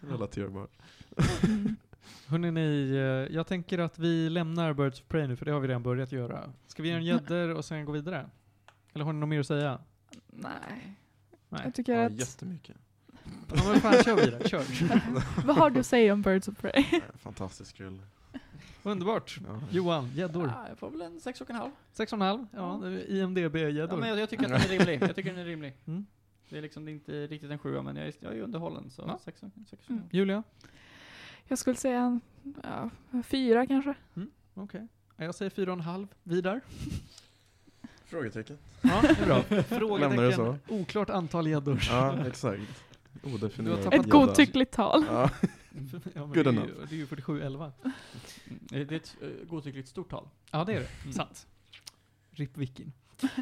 Relaterbart. Hörrni, ni, eh, jag tänker att vi lämnar Birds of Prey nu, för det har vi redan börjat göra. Ska vi göra en gäddor och sen gå vidare? Eller har ni något mer att säga? Nej. Nej. Jag tycker Ja, att... jättemycket. Ja men fan, kör vidare. Kör. Vad har du att säga om Birds of Prey? Fantastisk rulle. Underbart. Ja. Johan, gäddor. Ja, jag får väl en sex och en halv. Sex och en halv? Ja, det är IMDB-gäddor. Ja, men jag, jag tycker att den är rimlig. Jag tycker den är rimlig. Mm. Det är liksom det är inte riktigt en sjua, men jag är, jag är underhållen. Så Ja. sex, och- sex och en halv. Julia? Jag skulle säga en, ja, fyra kanske. Okej. Jag säger fyra och en halv. Vidar? Frågetecken. Ja, det är bra. Frågetecken. Oklart antal gäddor. Ja, exakt. Tappat Ett godtyckligt tal. Ja. Ja, men Good det, är enough. ju, det är ju 47-11. Mm. Det är ett uh, godtyckligt stort tal. Ja, det är det. Mm. Sant. RIP Viking.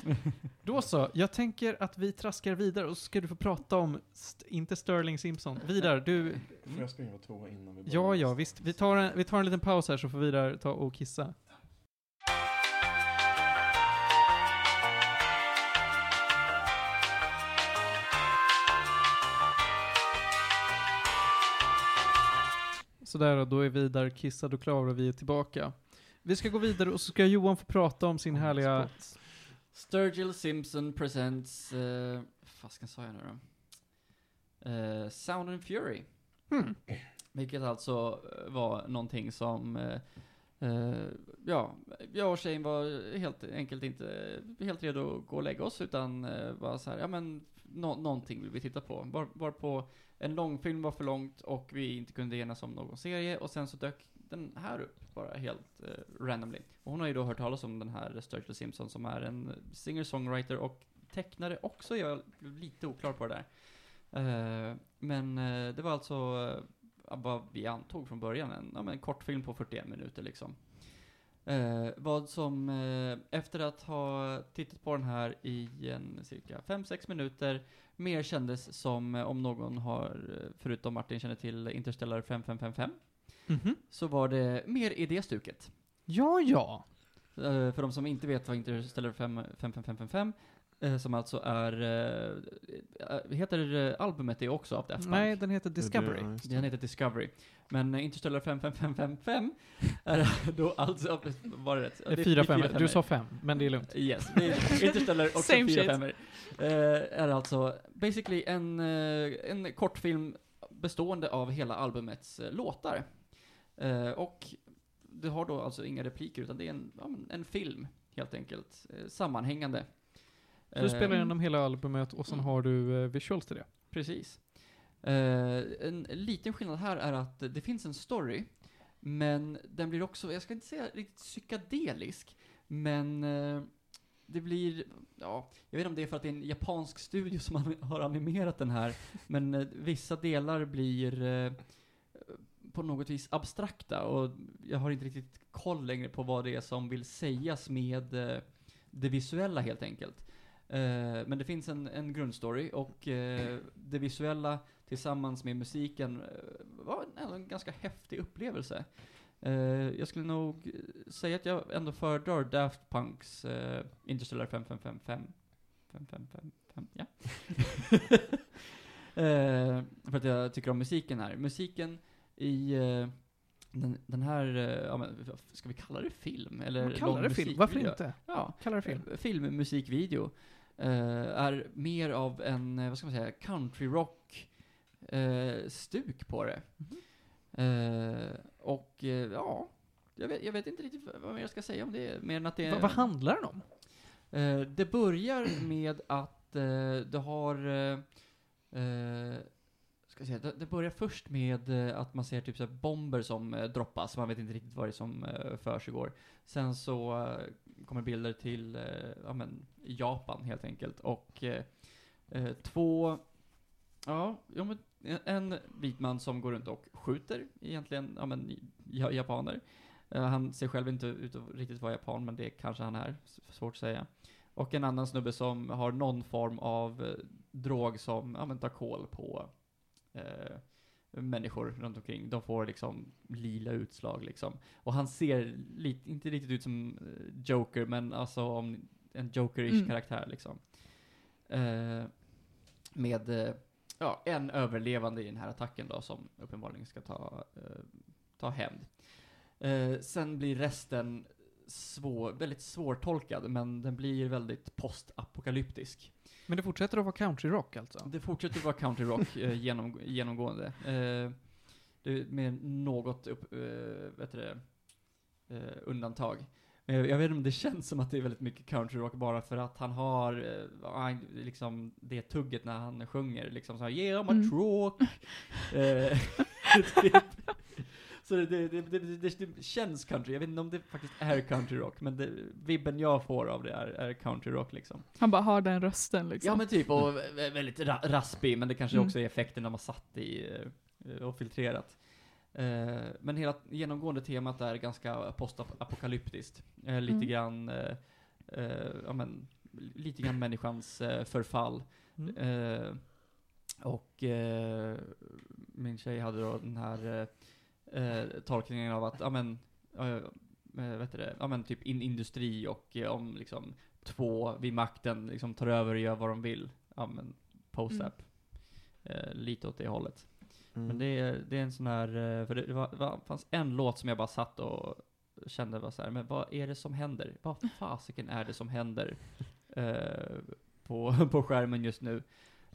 Då så, jag tänker att vi traskar vidare och så ska du få prata om, st- inte Sterling Simpson. Vidar, du... Får jag springa på toa innan vi börjar? Ja, ja, visst. Vi tar en, vi tar en liten paus här så får Vidar ta och kissa. Sådär då, är Vidar kissad och klar och vi är tillbaka. Vi ska gå vidare och så ska Johan få prata om sin härliga... Sturgill Simpson presents... Uh, fasken sa jag nu då? Eh, Sound and Fury. Hmm. Vilket alltså eh, var någonting som, eh, eh, ja, jag och tjejen var helt enkelt inte helt redo att gå och lägga oss, utan eh, var så här, ja men, nå- någonting vill vi titta på. Var, var på en långfilm var för långt och vi inte kunde enas om någon serie, och sen så dök den här upp, bara helt eh, randomly. Och hon har ju då hört talas om den här Sturgill Simpson, som är en singer-songwriter och tecknare också, jag är lite oklar på det där. Eh, men eh, det var alltså eh, vad vi antog från början, en, ja, en kortfilm på 41 minuter liksom. Eh, vad som, eh, efter att ha tittat på den här i en cirka 5-6 minuter, mer kändes som eh, om någon har, eh, förutom Martin känner till Interstellar 5555, Mhm. så var det mer i det stuket. Ja, ja. Eh, för de som inte vet vad Interstellar 5 5555, eh, som alltså är, eh, eh, heter eh, albumet det också av Daft Punk? Nej, den heter Discovery. det, det. Den heter Discovery. Men eh, Interstellar 5555 är då alltså, var det rätt? Det är det- fyra femmor. Du sa fem, men det är lugnt. Yes, är Interstellar också Same fyra femmor. Eh, är alltså basically en, eh, en kortfilm bestående av hela albumets eh, låtar. Eh, och det har då alltså inga repliker, utan det är en, en film, helt enkelt. Eh, sammanhängande. Så du spelar Eh, igenom hela albumet och sen mm. har du eh, visuals till det. Precis. Eh, en liten skillnad här är att det finns en story, men den blir också, jag ska inte säga riktigt psykedelisk, men eh, det blir, ja, jag vet inte om det är för att det är en japansk studio som an- har animerat den här, men eh, vissa delar blir eh, på något vis abstrakta och jag har inte riktigt koll längre på vad det är som vill sägas med, eh, det visuella helt enkelt. Eh, men det finns en, en grundstory och eh, det visuella tillsammans med musiken eh, var en, en ganska häftig upplevelse. Jag skulle nog säga att jag ändå föredrar Daft Punks Interstellar 5555. 5555, ja. För att jag tycker om musiken här. Musiken i den, den här, ja, men, ska vi kalla det film? Eller Man kallar det film, varför inte? Ja, Kallar det film. Filmmusikvideo är mer av en, eh, vad ska man säga, country rock eh, stuk på det. Eh, och eh, ja, jag vet, jag vet inte riktigt vad mer jag ska säga om det, mer än att det Va, vad handlar den om? Eh, det börjar med att eh, du har... Ska jag säga, det, det börjar först med eh, att man ser typ så här bomber som eh, droppas, man vet inte riktigt vad det är som eh, försiggår. Sen så eh, kommer bilder till ja, men, Japan helt enkelt. Och eh, två... Ja, ja men, en vit man som går runt och skjuter egentligen, ja men, japaner. Han ser själv inte ut att riktigt vara japan, men det kanske han är. Svårt att säga. Och en annan snubbe som har någon form av drog som, ja men tar kål på eh, människor runt omkring. De får liksom lila utslag liksom. Och han ser lite, inte riktigt ut som eh, Joker, men alltså om en Joker-ish Mm. karaktär liksom. Eh, med, eh, ja, en överlevande i den här attacken då, som uppenbarligen ska ta, eh, ta hämnd. Eh, sen blir resten svår, väldigt svårtolkad, men den blir väldigt postapokalyptisk. Men det fortsätter att vara country rock alltså? Det fortsätter vara country rock eh, genom, genomgående. Eh, det, med något upp, eh, vet det, eh, undantag. Men jag, vet inte om det känns som att det är väldigt mycket country rock bara för att han har eh, liksom det tugget när han sjunger, liksom så här Yeah I'm a Mm. truck. Eh, typ. Så det, det, det, det, känns country, jag vet inte om det faktiskt är country rock, men vibben jag får av det är, är country rock liksom. Han bara har den rösten liksom. Ja men typ, och vä- väldigt ra raspig, men det kanske Mm. också är effekten de har satt i eh, och filtrerat. Eh, men hela genomgående temat är ganska postapokalyptiskt. Eh, lite Mm. grann, ja men, lite grann människans förfall. Mm. Och min tjej hade då den här eh, tolkningen av att, ja men, eh, eh, vet du det, ja men typ in industri och eh, om liksom två vid makten liksom tar över och gör vad de vill. Ja men, post-app. Eh, lite åt det hållet. Mm. Men det är, det är en sån här, eh, för det, det var, det var, fanns en låt som jag bara satt och kände var så här, men vad är det som händer? Vad fasiken är det som händer eh, på, på skärmen just nu?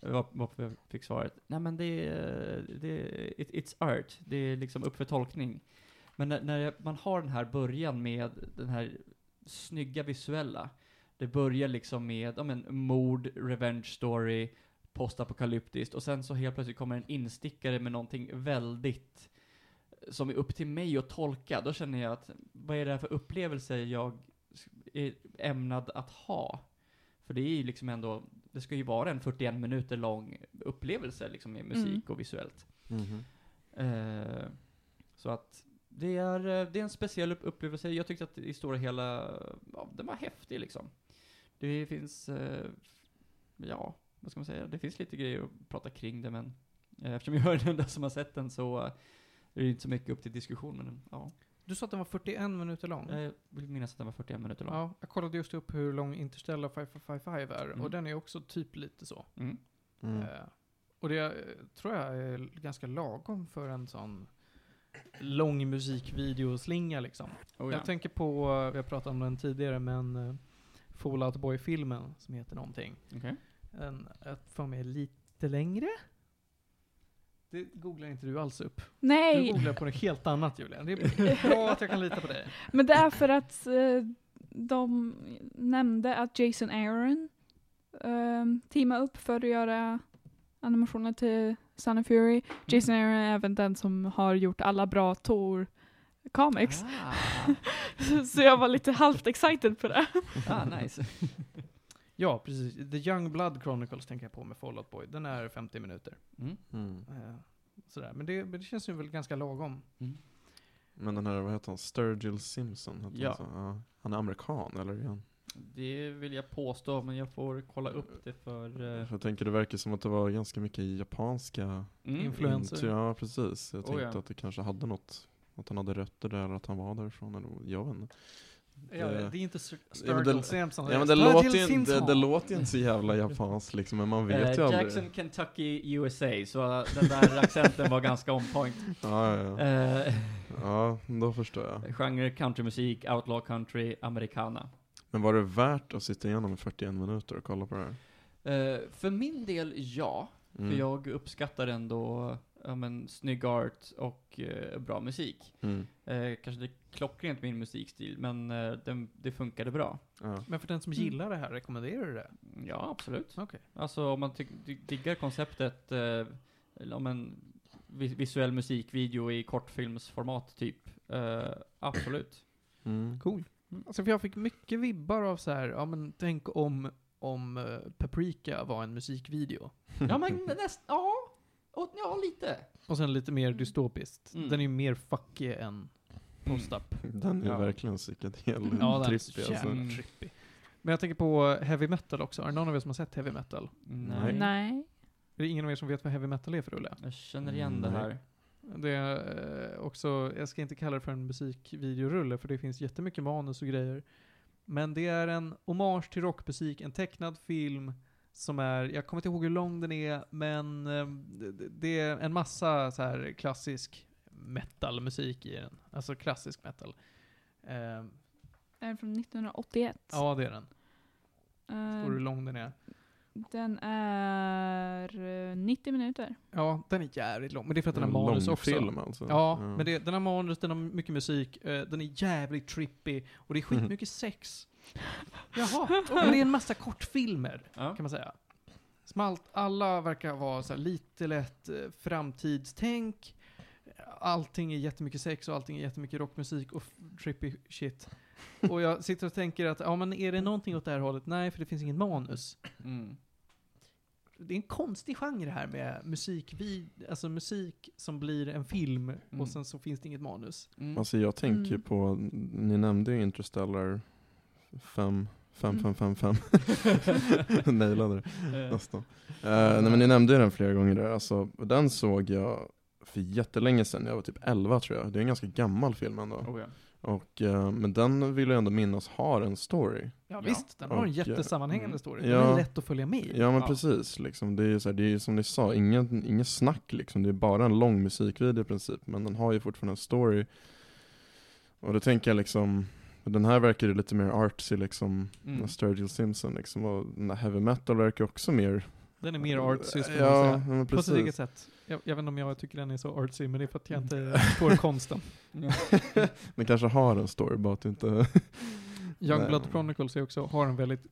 Varför Varpå jag fick svaret, nej men det är, det är it, it's art, det är liksom upp för tolkning. Men när, när man har den här början med den här snygga visuella, det börjar liksom med, ja men, mord, revenge story, postapokalyptiskt, och sen så helt plötsligt kommer en instickare med någonting väldigt, eh, som är upp till mig att tolka, då känner jag att, vad är det här för upplevelse jag är ämnad att ha? För det är ju liksom ändå, det ska ju vara en 41 minuter lång upplevelse liksom med musik Mm. och visuellt. Mhm. Eh, så att det är, eh, det är en speciell upp- upplevelse. Jag tyckte att i stora hela, ja, den var häftig liksom. Det finns, eh, ja, vad ska man säga, det finns lite grejer att prata kring det, men eh, eftersom jag är den enda som har sett den så eh, är det inte så mycket upp till diskussion, men ja. Du sa att den var 41 minuter lång? Jag vill minnas att den var 41 minuter lång. Ja, jag kollade just upp hur lång Interstellar 5555 är, Mm. och den är också typ lite så. Mm. Mm. Eh, och det eh, tror jag är ganska lagom för en sån lång musikvideoslinga liksom. Oh, ja. Jag tänker på, eh, vi har pratat om den tidigare, men uh, Fallout Boy-filmen som heter någonting. Okej. En, jag får mig lite längre. Det googlar inte du alls upp. Du Nej, googlar på något helt annat Julian. Det är bra att jag kan lita på dig. men det är för att eh, de nämnde att Jason Aaron um, teamade upp för att göra animationer till Son of Fury. Jason Aaron är även den som har gjort alla bra Tor comics. Ah, Så jag var lite halvt excited på det. ah, nice. Ja, precis. The Young Blood Chronicles tänker jag på med Fallout Boy. Den är 50 minuter. Mm. Mm. Eh, sådär. Men det, det känns ju väl ganska lagom. Mm. Men den här, vad heter han, Sturgill Simpson? Heter Ja. han, så? ja. han är amerikan, eller han? Det vill jag påstå, men jag får kolla upp det för... eh, Jag tänker det verkar som att det var ganska mycket japanska mm. Influencer. intro- Ja precis. Jag Oh, tänkte ja. att det kanske hade något, att han hade rötter där, att han var därifrån eller jag vet inte. Ja, Det- det är inte Stur- Ja, men det- Sturgill Simpson. Ja men det låter, ju, inte- det, det låter ju inte så jävla japanskt liksom, men man vet Eh, ju aldrig. Jackson, Kentucky, USA, så den där accenten var ganska on point. Ja, ja, ja. Eh, ja, då förstår jag. genre countrymusik, outlaw country, americana. Men var det värt att sitta igenom i 41 minuter och kolla på det här? Eh, för min del, ja. Mm. För jag uppskattar ändå ja, men, snygg art och eh, bra musik. Mm. Eh, kanske det klockrent min musikstil, men eh, den, det funkade bra. Ja. Men för den som Mm. gillar det här, rekommenderar du det? Ja, absolut. Okej. Alltså om man diggar konceptet, eh, om en vi- visuell musikvideo i kortfilmsformat typ, eh, absolut. Mm. Cool. Alltså för jag fick mycket vibbar av så här, ja men tänk om, om eh, Paprika var en musikvideo. Ja men nästan, ja, och, ja lite. Och sen lite mer dystopiskt. Mm. Den är ju mer fucky än post-up. Den är Ja. verkligen psykedel Ja, den är så alltså. jävla Mm. trippy. Men jag tänker på heavy metal också. Är det någon av er som har sett heavy metal? Nej. Nej. Är det ingen av er som vet vad heavy metal är för Ulla? Jag känner igen det Nej. här. Det är eh, också, jag ska inte kalla det för en musikvideorulle för det finns jättemycket manus och grejer. Men det är en hommage till rockmusik, en tecknad film som är, jag kommer inte ihåg hur lång den är, men eh, det- är en massa så här klassisk metalmusik i den. Alltså klassisk metal. Eh, Är den från 1981? ja, det är den. Eh, Står hur lång den är. den är eh, 90 minuter. Ja, den är jävligt lång. Men det är för att den har manus också. film alltså. Ja, men det, den har manus, den har mycket musik, eh, den är jävligt trippy och det är skitmycket sex. Jaha, men det är en massa kortfilmer Ja. kan man säga. Som allt, alla verkar vara så här lite lätt eh, framtidstänk. Allting är jättemycket sex och allting är jättemycket rockmusik och trippy shit. Och jag sitter och tänker att, ja men är det någonting åt det här hållet? Nej, för det finns ingen manus. Mm. Det är en konstig genre det här med musik, alltså musik som blir en film Mm. och sen så finns det inget manus. Mm. Alltså jag tänker Mm. på, ni nämnde ju Interstellar 5, 5, Mm. 5, 5, 5. Nailade det nästan. Eh, nej men ni nämnde ju den flera gånger där, alltså den såg jag för jättelänge sedan, jag var typ 11 tror jag. Det är en ganska gammal film ändå. oh, ja. Och, eh, men den vill jag ändå minnas har en story. Ja, visst, den har en Och, eh, jättesammanhängande mm. story. Den Ja. är lätt att följa med i. Ja men Ja. precis, liksom. det är så här, det är som ni sa, ingen, ingen snack liksom. Det är bara en lång musikvideo i princip, men den har ju fortfarande en story. Och då tänker jag liksom, den här verkar ju lite mer artsy liksom, Mm. mm. Sturgill Simpson liksom. Och den där heavy metal verkar också mer... Den är mer artsy skulle ja, man säga. På sitt eget sätt. Jag, jag vet inte om jag tycker den är så artsy, men det är för att jag inte förstår konsten. Den kanske har en story, bara att det inte... Youngblood. Chronicles är också, har en väldigt,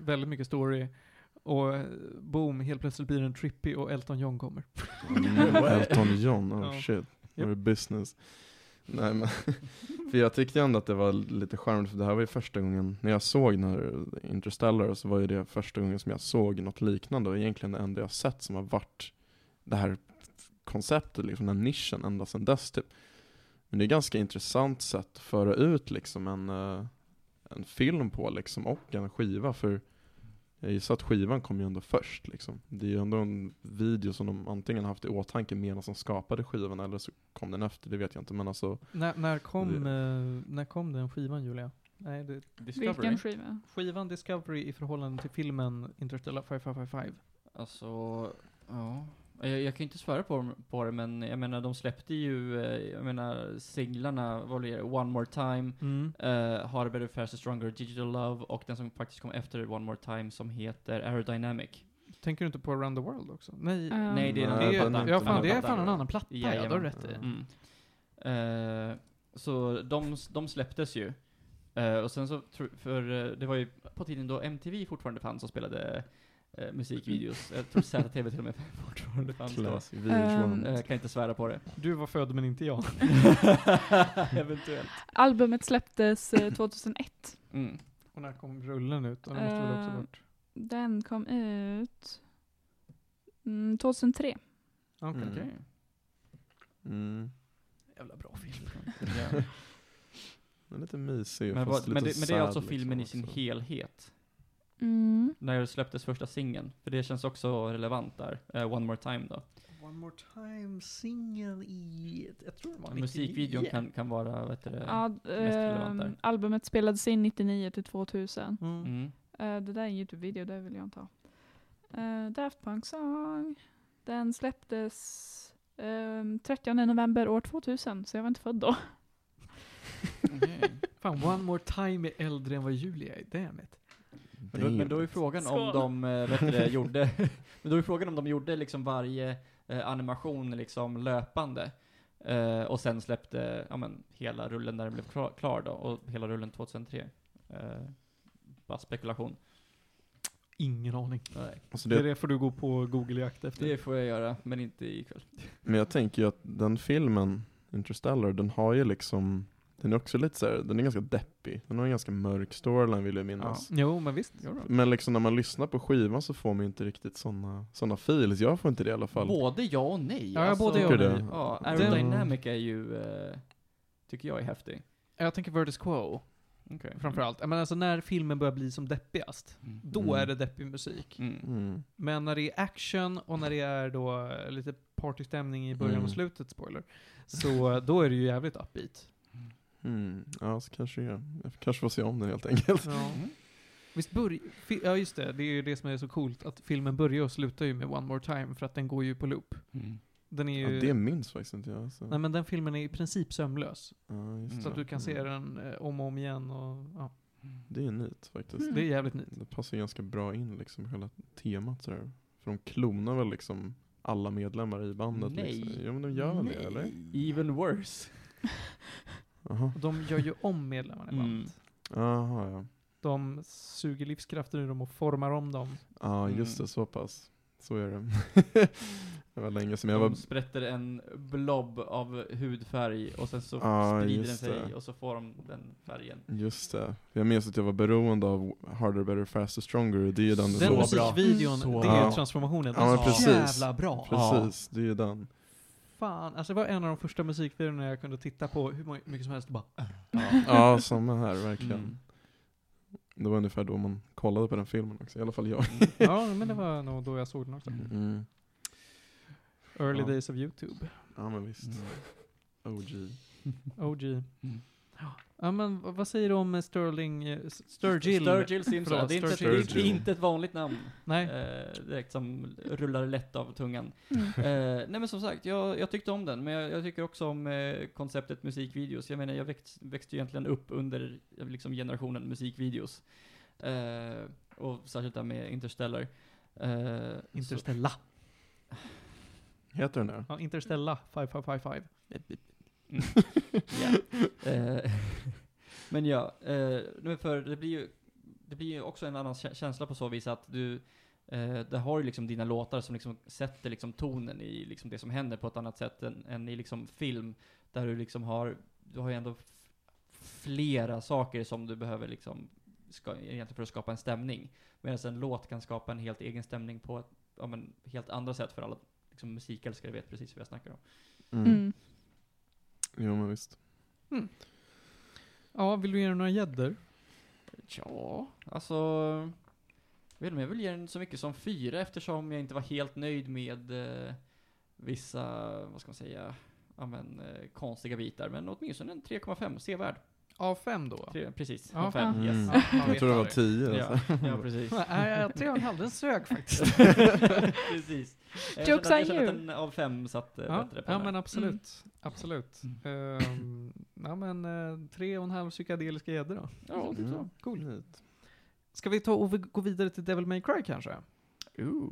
väldigt mycket story. Och eh, boom, helt plötsligt blir den trippy och Elton John kommer. Mm, Elton John, oh Ja. shit. Det business? Nej men, för jag tyckte ändå att det var lite charmigt, för det här var ju första gången, när jag såg den här Interstellar, så var ju det första gången som jag såg något liknande, och egentligen det enda jag sett som har varit det här konceptet, liksom den här nischen, ända sedan dess typ. Men det är ganska intressant sätt att föra ut liksom en, eh, en film på liksom, och en skiva, för jag gissar att skivan kom ju ändå först liksom. Det är ju ändå en video som de antingen haft i åtanke medan de skapade skivan eller så kom den efter, det vet jag inte men alltså När, när, kom, Det- eh, när kom den skivan Julia? Nej, det, Discovery. Vilken skiva? skivan Discovery i förhållande till filmen Interstellar 5555. Alltså, ja. Jag, jag kan inte svära på, på det, men jag menar de släppte ju, eh, jag menar singlarna, vad blir det, One More Time, Mm. uh, Harder, Better, Faster, Stronger, Digital Love och den som faktiskt kom efter One More Time som heter Aerodynamic. Tänker du inte på Around the World också? Nej, Ja. Nej, det är en annan platta. ja, fan, det är fan en annan platta, ja, Jajamän. du har rätt i. Mm. Eh, så de, de släpptes ju. Eh, och sen så, för eh, det var ju på tiden då MTV fortfarande fanns och spelade eh, musikvideos. Jag tror ZTV till och med fortfarande fanns då. VH1. Eh, kan inte svära på det. Du var född men inte jag. Eventuellt. Albumet släpptes eh, 2001. Mm. Och när kom rullen ut? Den måste väl också Eh. Den kom ut mm, 2003. Okej. Mm. Okej. Mm. Jävla bra film. Den är lite mysig Men, fast vad, men, lite det, men det är alltså filmen i liksom sin också. helhet? Mm. När det släpptes första singeln? För det känns också relevant där. Eh, One More Time då. One more time, singel i... Jag tror det var Musikvideon kan, kan vara, vad heter det? Ja, relevant där. ehm, albumet spelades in 99 till 2000. Mm. Mm. Eh, det där är en Youtube-video, det vill jag inte ha. Uh, Daft Punk Song. Den släpptes um, 30 november år 2000, så jag var inte född då. Okej. Fan, One more time är äldre än vad Julia är. Damn it. Men, då, men då är frågan om de, eh, vet du det, gjorde, men då är frågan om de gjorde liksom varje eh, animation liksom löpande. Eh, och sen släppte, ja men, hela rullen när den blev klar, klar då, och hela rullen 2003. Eh, bara spekulation. Ingen aning. Nej. Alltså Det, det, det får du gå på Google-jakt efter. Det får jag göra, men inte ikväll. Men jag tänker ju att den filmen, Interstellar, den har ju liksom Den är också lite så här, den är ganska deppig. Den har en ganska mörk storyline vill jag minnas. Jo, men visst. Men liksom när man lyssnar på skivan så får man ju inte riktigt såna, såna feels. Jag får inte det i alla fall. Både ja och nej. Ja, både ja och nej. Ja, Aerodynamic är ju, eh, tycker jag är häftig. Jag tänker Vertis Quo, Okay. framförallt. Men alltså när filmen börjar bli som deppigast, Mm. då Mm. är det deppig musik. Mm. Mm. Men när det är action och när det är då eh, lite partystämning i början Mm. och slutet, spoiler, så då är det ju jävligt upbeat. Mm. Ja, så kanske jag, jag kanske får se om den helt enkelt. Ja. Mm. Visst börj- ja just det, det är ju det som är så coolt, att filmen börjar och slutar ju med One More Time, för att den går ju på loop. Mm. Den är Ja, ju... det minns faktiskt inte jag. Så. Nej men den filmen är i princip sömlös. Ja, just. Så att det. du kan se Mm. den eh, om och om igen och ja, Det är nytt faktiskt. Mm. det är jävligt nytt. Det passar ganska bra in liksom hela temat sådär. För de klonar väl liksom alla medlemmar i bandet Nej. liksom. Jo men de gör väl det eller? Even worse. Jaha. Och de gör ju om medlemmarna i Mm. Jaha ja. De suger livskraften ur dem och formar om dem. Ja just Mm. det, så pass. Så är det. det var länge sedan jag De var... sprätter en blob av hudfärg och sen så Ja, sprider den just sig det. och så får de den färgen. Just det. Jag minns att jag var beroende av Harder, Better, Faster, Stronger. Det är ju den Den Så bra. musikvideon, Så det är bra. transformationen. Ja, Den men är precis. så jävla bra. Precis, det är ju den. Fan, alltså det var en av de första musikvideorna jag kunde titta på hur mycket som helst och bara Ja, samma här verkligen. Mm. Det var ungefär då man kollade på den filmen också, i alla fall jag. Ja, men det var nog då jag såg den också. Mm. Early Ja. days of YouTube. Ja men visst. OG. OG. Ja men vad säger du om eh, Sterling, eh, Sturgill? Sturgill Simpson. Förlåt, det, är inte, det, är, Sturgill. det är inte ett vanligt namn. Nej? Eh, direkt som rullar lätt av tungan. Mm. Eh, nej men som sagt, jag, jag tyckte om den, men jag, jag tycker också om eh, konceptet musikvideos. Jag menar, jag växt, växte ju egentligen upp under eh, liksom, generationen musikvideos. Eh, och särskilt där med Interstellar. Eh, Interstella. Heter den det? Ja, Interstella 5555. Mm. Ja. Eh, men ja, eh, för det blir ju, det blir ju också en annan kä- känsla på så vis att du, eh, där har ju liksom dina låtar som liksom sätter liksom tonen i liksom det som händer på ett annat sätt än, än i liksom film, där du liksom har, du har ju ändå flera saker som du behöver liksom, ska, egentligen för att skapa en stämning. Medan en låt kan skapa en helt egen stämning på ett, ja, men, helt andra sätt för alla liksom, musikälskare vet precis vad jag snackar om. Mm. Jo men visst. Ja, vill du ge den några gäddor? Ja, alltså... Jag vet inte om jag vill ge den så mycket som fyra eftersom jag inte var helt nöjd med eh, vissa, vad ska man säga, ja, men, eh, konstiga bitar. Men åtminstone en 3,5, sevärd. Av fem då? Tre, precis, Ja. av fem, Mm. yes. Ja, Jag tror det var tio Ja, alltså. ja, precis. Nej, tre och en halv, den sög faktiskt. precis. Jag Jokes on kände att you. en av fem satt eh, Ja, bättre på ja den men absolut. Absolut. Ehm, ja men eh, tre och en halv psykedeliska gäddor då. Ja, typ så. Mm. Cool. Ska vi ta och vi- gå vidare till Devil May Cry kanske? Ooh.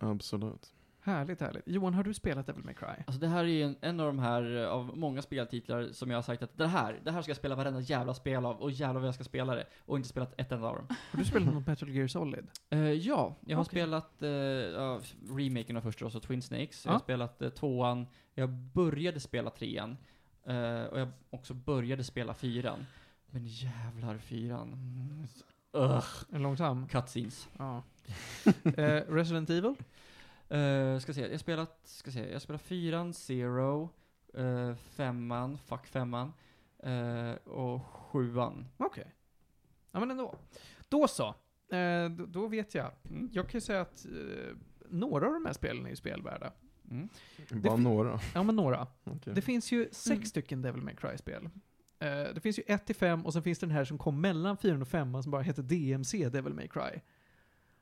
Absolut. Härligt, härligt. Johan, har du spelat Devil May Cry? Alltså det här är ju en, en av de här eh, av många speltitlar som jag har sagt att det här, det här ska jag spela varenda jävla spel av och jävlar vad jag ska spela det. Och inte spelat ett enda av dem. Har du spelat något Metal Gear Solid? Eh, ja, jag har Okej. spelat uh, ja, remaken av första, alltså Twin Snakes. Jag Ja. har spelat uh, tvåan, jag började spela trean. och jag också började spela fyran. Men jävlar fyran. Mm. Ugh, En långsam? cutscenes. Ja. Resident Evil? Uh, ska se, jag spelat, ska se, jag spelat fyran, zero, eh, femman, fuck femman. Eh, och sjuan. Okej. Ja men ändå. Då så. Eh, då, då vet jag. Mm, Jag kan ju säga att några av de här spelen är ju spelvärda. Mm. Bara några. Ja men några. Okej. Det finns ju sex Mm. stycken Devil May Cry-spel. Det finns ju 1 till 5 och sen finns det den här som kom mellan 4 och 5 som bara heter DMC Devil May Cry.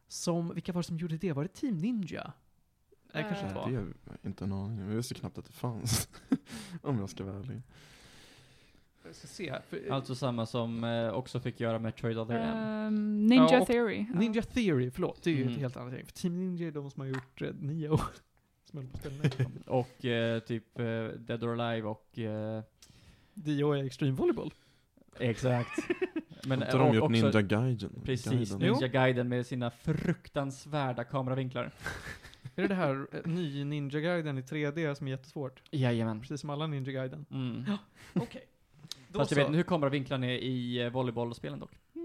Som, vilka var det som gjorde det? Var det Team Ninja? Nej, kanske Eh, inte Det var. är inte en aning. Jag visste knappt att det fanns. Om jag ska vara ärlig. Jag ska se här. För, Alltså samma som eh, också fick göra Metroid Other M. Ehm, Ninja Ja, och Theory. Ja. Ninja Theory, förlåt. Det är ju Mm. ett helt annat gäng. För Team Ninja är de som har gjort eh, nio år. Som höll på nu. Och eh, typ eh, Dead or Alive och... Eh, Dio är Extreme Volleyball. exakt. Men Har de gjort också- Ninja Gaiden? Precis, Gaiden? Ninja Gaiden med sina fruktansvärda kameravinklar. Är det det här eh, ny Ninja Gaiden i 3D som är jättesvårt? Jajamän. Precis som alla Ninja Gaiden. Mm. Okej. Då Fast jag vet inte hur kameravinklarna är i eh, volleybollspelen dock.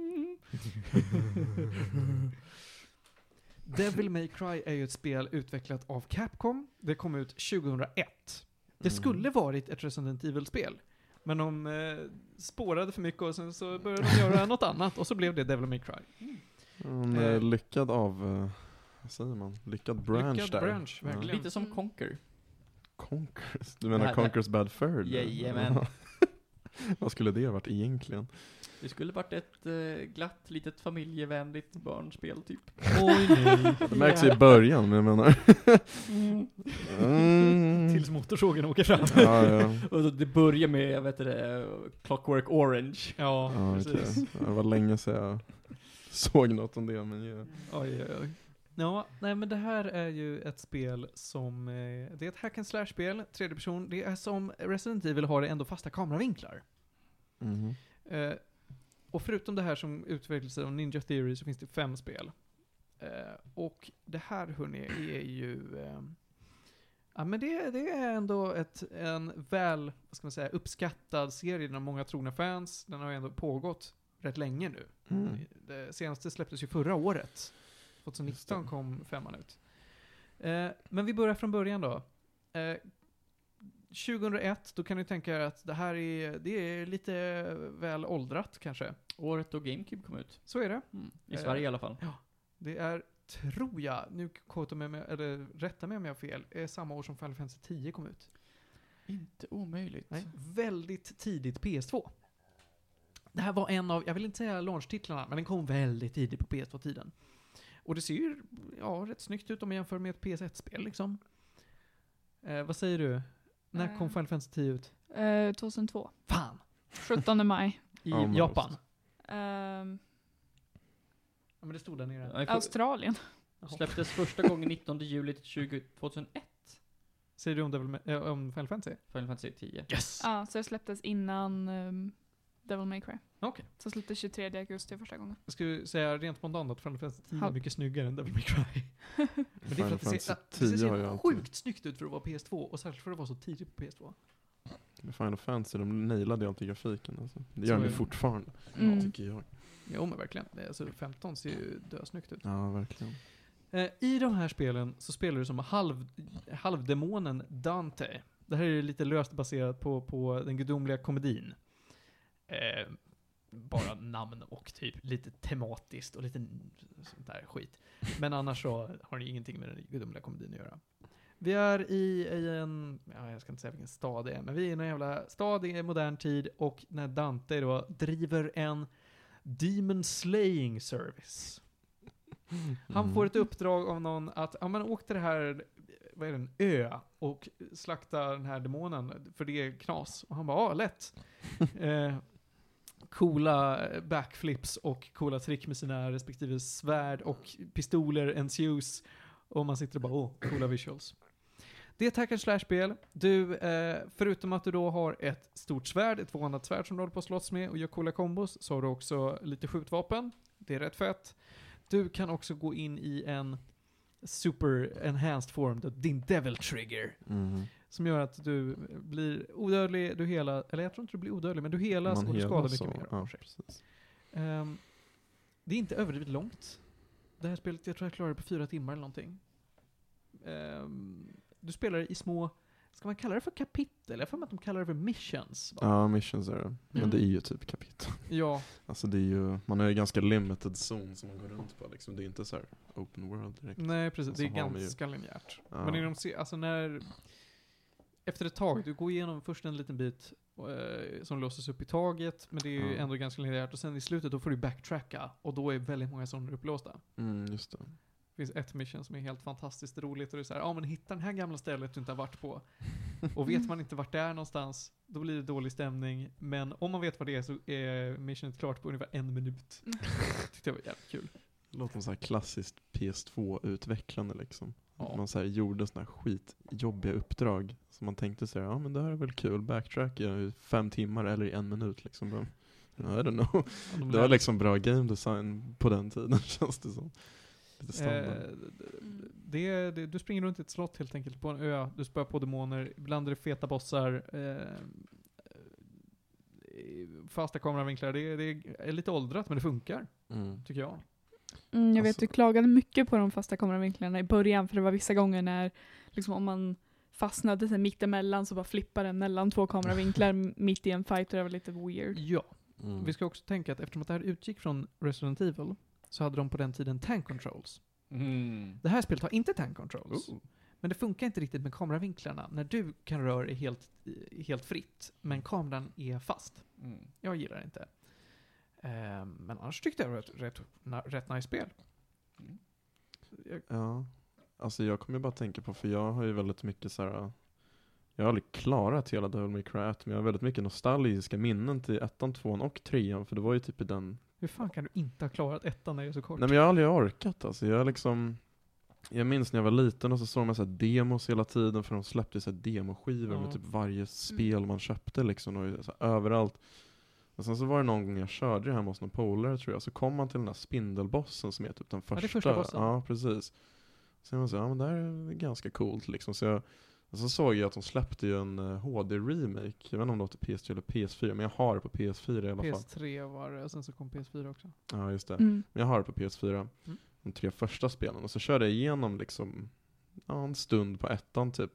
Devil May Cry är ju ett spel utvecklat av Capcom. Det kom ut 2001. Det Mm. skulle varit ett Resident Evil-spel. Men de eh, spårade för mycket och sen så började de göra något annat och så blev det Devil May Cry. En Eh. eh, lyckad av... eh, säger man? Lyckad branch Lyckad där. bransch, verkligen. Lite som Mm. Conquer. Conquers? Du menar Conquers Bad Fur? Jajamän. Vad skulle det varit egentligen? Det skulle varit ett eh, glatt, litet familjevänligt barnspel typ. Oj nej. Det märks i början, men jag menar... Mm. Tills motorsågen åker fram. Ja, ja. Och då det börjar med, jag vet det, Clockwork Orange. Ja, ja precis. Ja, Det var länge sedan jag såg något om det, men ja. Oj, oj, oj. Ja, nej men det här är ju ett spel som, eh, det är ett hack and slash-spel, tredje person. Det är som Resident Evil har det ändå fasta kameravinklar. Mhm. Eh, och förutom det här som utvecklades av Ninja Theory så finns det fem spel. Eh, och det här hörni är ju, eh, ja men det, det är ändå ett, en väl, vad ska man säga, uppskattad serie. Den har många trogna fans. Den har ju ändå pågått rätt länge nu. Mm. Det senaste släpptes ju förra året. 2019 Just det. kom femman ut. Eh, men vi börjar från början då. Eh, 2001, då kan ni tänka er att det här är, det är lite väl åldrat kanske. Året då GameCube kom ut. Så är det. Mm. I Eh, Sverige i alla fall. Det är, tror jag, nu quotar mig, med- eller rätta mig om jag har fel, är samma år som Final Fantasy 10 kom ut. Inte omöjligt. Nej, väldigt tidigt PS2. Det här var en av, jag vill inte säga launchtitlarna, men den kom väldigt tidigt på PS2-tiden. Och det ser ju, ja, rätt snyggt ut om man jämför med ett PS1-spel liksom. Eh, vad säger du? När kom Eh. Final Fantasy 10 ut? Eh, 2002. Fan! 17 maj. I men Japan. Ehm, Ja, men det stod där nere. Australien. Släpptes första gången 19 juli 20, 2001. Säger du om, Devil, äh, om Final Fantasy? Final Fantasy 10. Yes! Ja, så det släpptes innan um, Devil May Cry. Okej. Så släpptes 23 augusti första gången. Jag skulle säga rent spontant att Final Fantasy 10 är Halv- mycket snyggare än Devil May Cry. Men det är för Final att det ser, Fantasy det 10 har ju ser alltid- sjukt snyggt ut för att vara PS2 och särskilt för att vara så tidigt på PS2. Final Fantasy, de nailade ju alltid grafiken alltså. Det Så gör de är ju det. fortfarande, Mm. tycker jag. Jo men verkligen. Det är- Alltså 15 ser ju dösnyggt ut. Ja, verkligen. Eh, I de här spelen så spelar du som halv, halvdemonen Dante. Det här är lite löst baserat på, på den gudomliga komedin. Eh, bara namn och typ lite tematiskt och lite sånt där skit. Men annars så har det ingenting med den gudomliga komedin att göra. Vi är i, i en, ja, jag ska inte säga vilken stad det är, men vi är i en jävla stad i modern tid och när Dante då driver en Demon Slaying Service. Han får ett uppdrag av någon att, ja men åk till det här, vad är det, en ö och slakta den här demonen, för det är knas. Och han bara, ja lätt. eh, coola eh, backflips och coola trick med sina respektive svärd och pistoler ensues. Och man sitter och bara, åh, coola visuals. Det är ett hack and slash-spel. Du, eh, förutom att du då har ett stort svärd, ett tvåhandat svärd som du håller på att slåss med och gör coola kombos, så har du också lite skjutvapen. Det är rätt fett. Du kan också gå in i en super enhanced form, din devil trigger. Mhm. Som gör att du blir odödlig, du hela, eller jag tror inte du blir odödlig, men du helas Man och du skadar mycket så, mer. Ja. Ehm, det är inte överdrivet långt. Det här spelet, jag tror jag klarade det på fyra timmar eller någonting. Ehm, du spelar i små ska man kalla det för kapitel? Jag mig att de kallar det för missions. va? Ja, missions är det. Men Mm. det är ju typ kapitel. Ja, Alltså det är ju, man har ju ganska limited zone som man går runt på liksom. Det är inte så här open world direkt. nej precis. Och Det är de ju- ganska linjärt. Ja. Men inom, alltså när, efter ett tag, du går igenom först en liten bit eh, som låses upp i taget, men det är ju Ja. ändå ganska linjärt. Och sen i slutet då får du backtracka, och då är väldigt många zoner upplåsta. Mm, just det. Det finns ett mission som är helt fantastiskt roligt och det är så här, ja men hitta det här gamla stället du inte har varit på. Och vet man inte vart det är någonstans, då blir det dålig stämning. Men om man vet vad det är så är missionet klart på ungefär en minut. Mm. Tyckte jag var jävligt kul. Det låter som så här klassiskt PS2-utvecklande liksom. Ja. Man så här gjorde såna här skitjobbiga uppdrag. Så man tänkte så här, ja men det här är väl kul, backtracka i fem timmar eller i en minut liksom. Men, I don't know. De Det var liksom bra game design på den tiden känns det som. Lite standard. Eh, det, det, du springer runt i ett slott helt enkelt på en ö, du spöar på demoner, ibland är det feta bossar, eh, eh, fasta kameravinklar, det, det är lite åldrat men det funkar, Mm. tycker jag. Mm, jag vet, Alltså- du klagade mycket på de fasta kameravinklarna i början, för det var vissa gånger när, liksom om man fastnade sig mittemellan så bara flippade den mellan två kameravinklar mitt i en fight och det var lite weird. Ja, Mm. vi ska också tänka att eftersom att det här utgick från Resident Evil, så hade de på den tiden tank controls. Mm. Det här spelet har inte tank controls. Oh. Men det funkar inte riktigt med kameravinklarna. När du kan röra dig helt, helt fritt, men kameran är fast. Mm. Jag gillar det inte. Eh, men annars tyckte jag det var ett rätt, na, rätt nice spel. Mm. Jag, Ja, alltså jag kommer bara tänka på, för jag har ju väldigt mycket så här. Jag har aldrig klarat hela Devil May Cry 1, men jag har väldigt mycket nostalgiska minnen till ettan, tvåan och trean, för det var ju typ i den hur fan kan du inte ha klarat ettan när det är så kort? Nej men jag har aldrig orkat alltså. Jag liksom Jag minns när jag var liten och så såg man så här demos hela tiden för de släppte så här demoskivor Ja. med typ varje spel man köpte liksom och så här, överallt. Och sen så var det någon gång jag körde det hemma hos någon polare tror jag, så kom man till den här spindelbossen som är typ den det är första. första bossen. Ja, precis. Så jag var så ja men det här är ganska coolt liksom. Så jag, och så såg jag att de släppte ju en eh, HD-remake, jag vet inte om det var till PS3 eller PS4, men jag har det på PS4 i alla fall. PS3 var det, och sen så kom PS4 också. Ja, just det. Mm. Men jag har det på PS4, Mm. de tre första spelen. Och så körde jag igenom liksom, ja, en stund på ettan typ.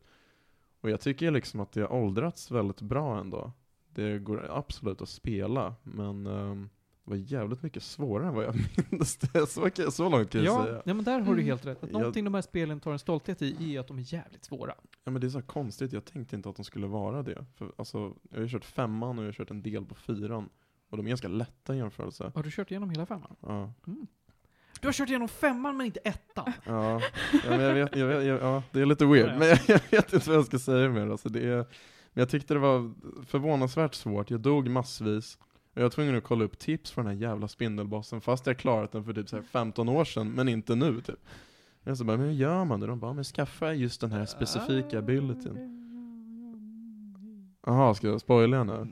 Och jag tycker liksom att det har åldrats väldigt bra ändå. Det går absolut att spela, men ehm, det var jävligt mycket svårare än vad jag minns det. Så, så långt kan jag Ja, säga. ja, men där har du Mm. helt rätt. Att Jag- någonting de här spelen tar en stolthet i, är att de är jävligt svåra. Ja men det är så här konstigt, jag tänkte inte att de skulle vara det. För, alltså, jag har ju kört femman och jag har kört en del på fyran. Och de är ganska lätta i jämförelse. Har du kört igenom hela femman? Ja. Du har kört igenom femman men inte ettan. Ja, ja men jag vet, jag vet jag, ja, det är lite weird, Ja, ja. men jag, jag vet inte vad jag ska säga mer. Alltså, det är, men jag tyckte det var förvånansvärt svårt, jag dog massvis. Och jag var tvungen att kolla upp tips för den här jävla spindelbossen, fast jag klarat den för typ så här 15 år sedan, men inte nu typ. Jag så bara, men hur gör man det? De bara, men skaffa just den här specifika abilityn. Jaha, ska jag spoila nu?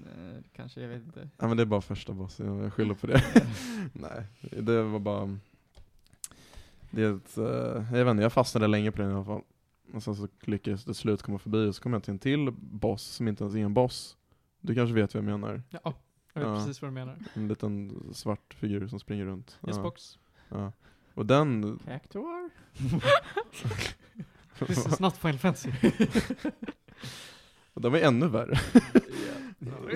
Kanske, jag vet inte. Ja men det är bara första bossen, jag- jag skyller på det. Nej, det var bara... Det är ett, eh, jag vet inte, jag fastnade länge på den i alla fall. Och sen så lyckades jag till slut komma förbi och så kom jag till en till boss som inte ens är en boss. Du kanske vet vad jag menar? Ja, jag vet Ja. precis vad du menar. En liten svart figur som springer runt. Yes Ja, box. ja. Och den... Cactuar? This is not Final Fantasy. och den var ännu värre.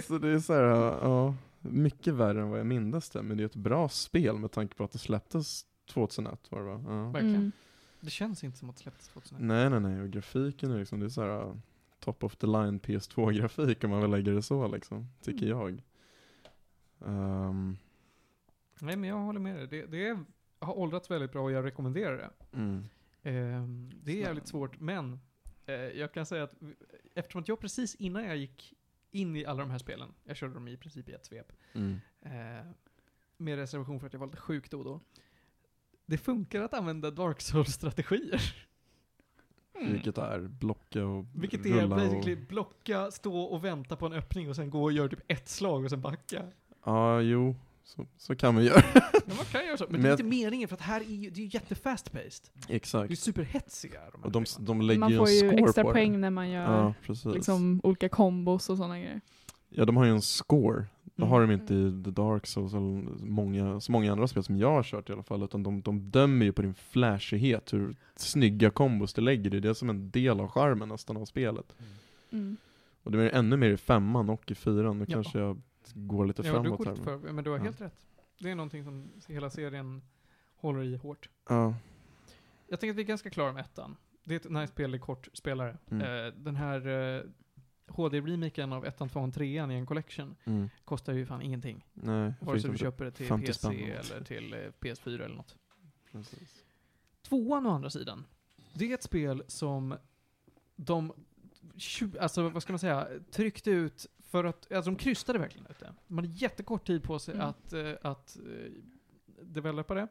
Så det är så här, ja, mycket värre än vad jag mindes det. Men det är ett bra spel med tanke på att det släpptes 2001 var det va? Ja. Verkligen. Mm. Det känns inte som att det släpptes 2001. Nej nej nej, och grafiken är liksom, det är så här uh, top of the line PS2-grafik om man vill lägga det så liksom, tycker Mm. jag. Ehm, Nej men jag håller med dig. Det, det är, har åldrats väldigt bra och jag rekommenderar det. mm, Ehm, det är jävligt svårt, men eh, jag kan säga att eftersom att jag precis innan jag gick in i alla de här spelen, jag körde dem i princip i ett svep, mm. eh, med reservation för att jag var lite sjuk då och då. Det funkar att använda Dark Souls-strategier. Vilket är blocka och Vilket är rulla basically och... blocka, stå och vänta på en öppning och sen gå och göra typ ett slag och sen backa. Ja, jo, så, så kan man göra. Men man kan göra så, men, Men det är jag- inte meningen för att här är ju, det är ju jättefast paced Det är Exakt. superhetsiga de Och de, de lägger Man ju en får ju score extra på poäng det. när man gör Ja, precis. liksom, olika kombos och sådana grejer. Ja, de har ju en score. Det har de inte i The Dark Souls eller många, så många andra spel som jag har kört i alla fall. Utan de, de dömer ju på din flashighet, hur snygga kombos du lägger. Det är det som är en del av charmen nästan av spelet. Mm. Mm. Och det blir ännu mer i femman och i fyran. Nu Ja. kanske jag går lite Ja, framåt här. för, men du har Ja. helt rätt. Det är någonting som hela serien håller i hårt. Ja. Jag tänker att vi är ganska klara med ettan. Det är ett nice spel i kort spelare. Mm. Eh, den här eh, HD-remaken av ettan, tvåan, trean i en collection Mm. kostar ju fan ingenting. Nej, Vare sig du köper det till 50 PC spänn eller till eh, PS4 eller något. Precis. Tvåan å andra sidan, det är ett spel som de, alltså vad ska man säga, tryckte ut för att, alltså de krystade verkligen ut det. De hade jättekort tid på sig Mm. att, eh, att eh, developa det.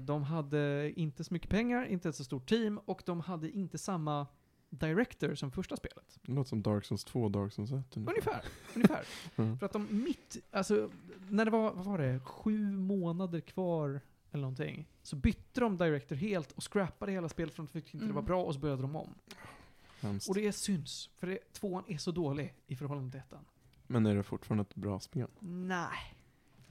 De hade inte så mycket pengar, inte ett så stort team och de hade inte samma director som första spelet. Det låter som Dark Souls 2 och Dark Souls 1 Ungefär, ungefär. Mm. För att de mitt, alltså när det var, vad var det, sju månader kvar eller någonting, så bytte de director helt och scrappade hela spelet för att de tyckte inte det var Mm. bra och så började de om. Hemskt. Och det syns, för det, tvåan är så dålig i förhållande till ettan. Men är det fortfarande ett bra spel? Nej.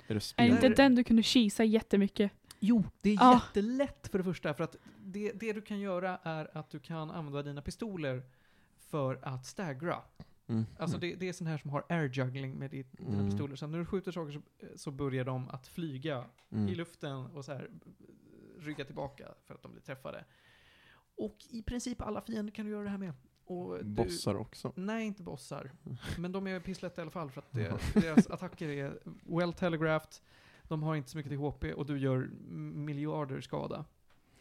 Är det Är spel? det inte den du kunde kisa jättemycket? Jo, det är Ah. jättelätt för det första, för att det, det du kan göra är att du kan använda dina pistoler för att staggra. Mm. Alltså det, det är sån här som har air juggling med ditt, dina Mm. pistoler. Så när du skjuter saker så, så börjar de att flyga Mm. i luften och så här rygga tillbaka för att de blir träffade. Och i princip alla fiender kan du göra det här med. Och du, Bossar också. Nej, inte bossar. Men de är pisslätta i alla fall för att det, deras attacker är well telegraphed. De har inte så mycket till HP och du gör miljarder skada.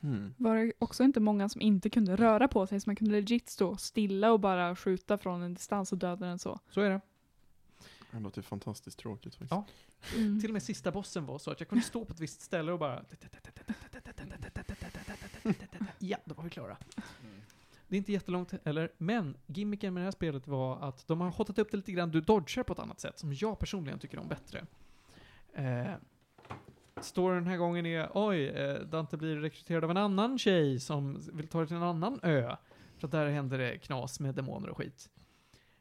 Mm. Var det också inte många som inte kunde röra på sig, så man kunde legit stå stilla och bara skjuta från en distans och döda den så? Så är det. Det låter fantastiskt tråkigt faktiskt. Ja. Mm. Till och med sista bossen var så att jag kunde stå på ett visst ställe och bara... Ja, då var vi klara. Det är inte jättelångt heller, men gimmicken med det här spelet var att de har hotat upp det lite grann. Du dodgar på ett annat sätt, som jag personligen tycker om bättre. Står storyn den här gången är, oj, eh, Dante blir rekryterad av en annan tjej som vill ta dig till en annan ö. För att där händer det knas med demoner och skit.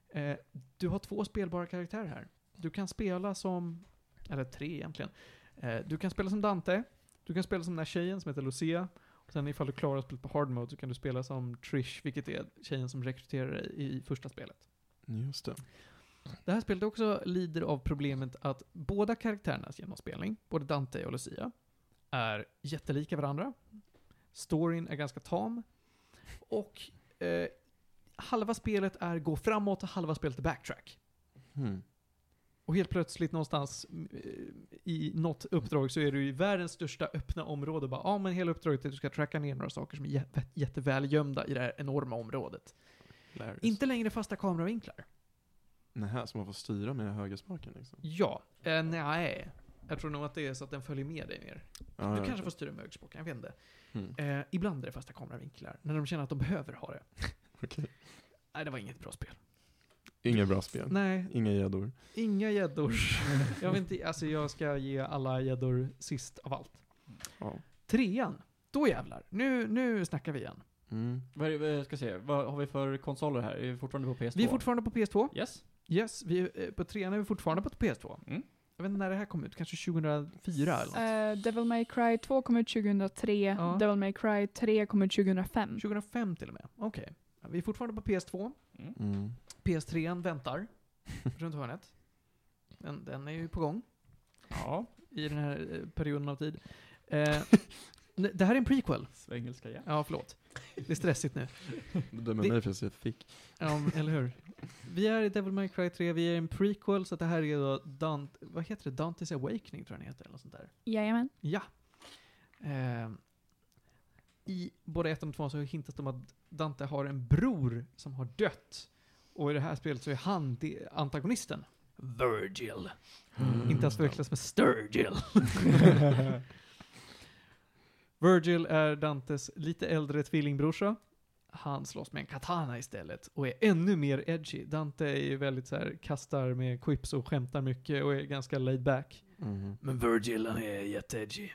Eh, du har två spelbara karaktärer här. Du kan spela som, eller tre egentligen. Eh, du kan spela som Dante, du kan spela som den här tjejen som heter Lucia, och sen ifall du klarar spelet på hard mode så kan du spela som Trish, vilket är tjejen som rekryterar dig i första spelet. Just det. Det här spelet också lider av problemet att båda karaktärernas genomspelning, både Dante och Lucia, är jättelika varandra. Storyn är ganska tam. Och eh, halva spelet är gå framåt och halva spelet är backtrack. Mm. Och helt plötsligt någonstans eh, i något uppdrag så är du i världens största öppna område. Bara, ja men hela uppdraget är att du ska tracka ner några saker som är jä- jätteväl gömda i det här enorma området. Hilarious. Inte längre fasta kameravinklar. Nähä, så man får styra med högerspaken liksom? Ja, eh, nej. Jag tror nog att det är så att den följer med dig mer. Ja, du ja, kanske får styra med högerspaken, jag vet inte. Mm. Eh, ibland är det fasta kameravinklar, när de känner att de behöver ha det. Okej. Nej, det var inget bra spel. Inget bra spel. Nej, Inga gäddor. inga gäddor. jag vet inte, alltså jag ska ge alla gäddor sist av allt. Ja. Trean, då jävlar. Nu, nu snackar vi igen. Mm. Vad, är det- vad ska jag se, vad har vi för konsoler här? Är vi fortfarande på PS2? Vi är fortfarande på PS2. Yes. Yes, vi, är- eh, på trean är vi fortfarande på PS2. Mm. Jag vet inte när det här kom ut, kanske 2004 eller något. Eh, Devil May Cry 2 kom ut 2003, Ja. Devil May Cry 3 kom ut 2005. 2005 till och med. Okej. Ja, vi är fortfarande på PS2. Mm. Mm. PS3 väntar runt hörnet. Den, den är ju på gång Ja. i den här eh, perioden av tid. Eh, det här är en prequel. Svengelska ja. Ja, förlåt. Det är stressigt nu. Du dömer Det- mig för att jag fick. Ja, eller hur? Vi är i Devil May Cry 3, vi är en prequel, så det här är då Dante, vad heter det? Dante's Awakening tror jag den heter, eller något sånt där. Jajamän. Ja. Eh, I både ettan och tvåan så hintas det om att Dante har en bror som har dött. Och i det här spelet så är han de- antagonisten. Virgil. Mm. Inte att förväxlas med Sturgill. Virgil är Dantes lite äldre tvillingbrorsa. Han slåss med en katana istället och är ännu mer edgy. Dante är ju väldigt så här, kastar med quips och skämtar mycket och är ganska laid back. Mm. Men Virgil, han är jätteedgy.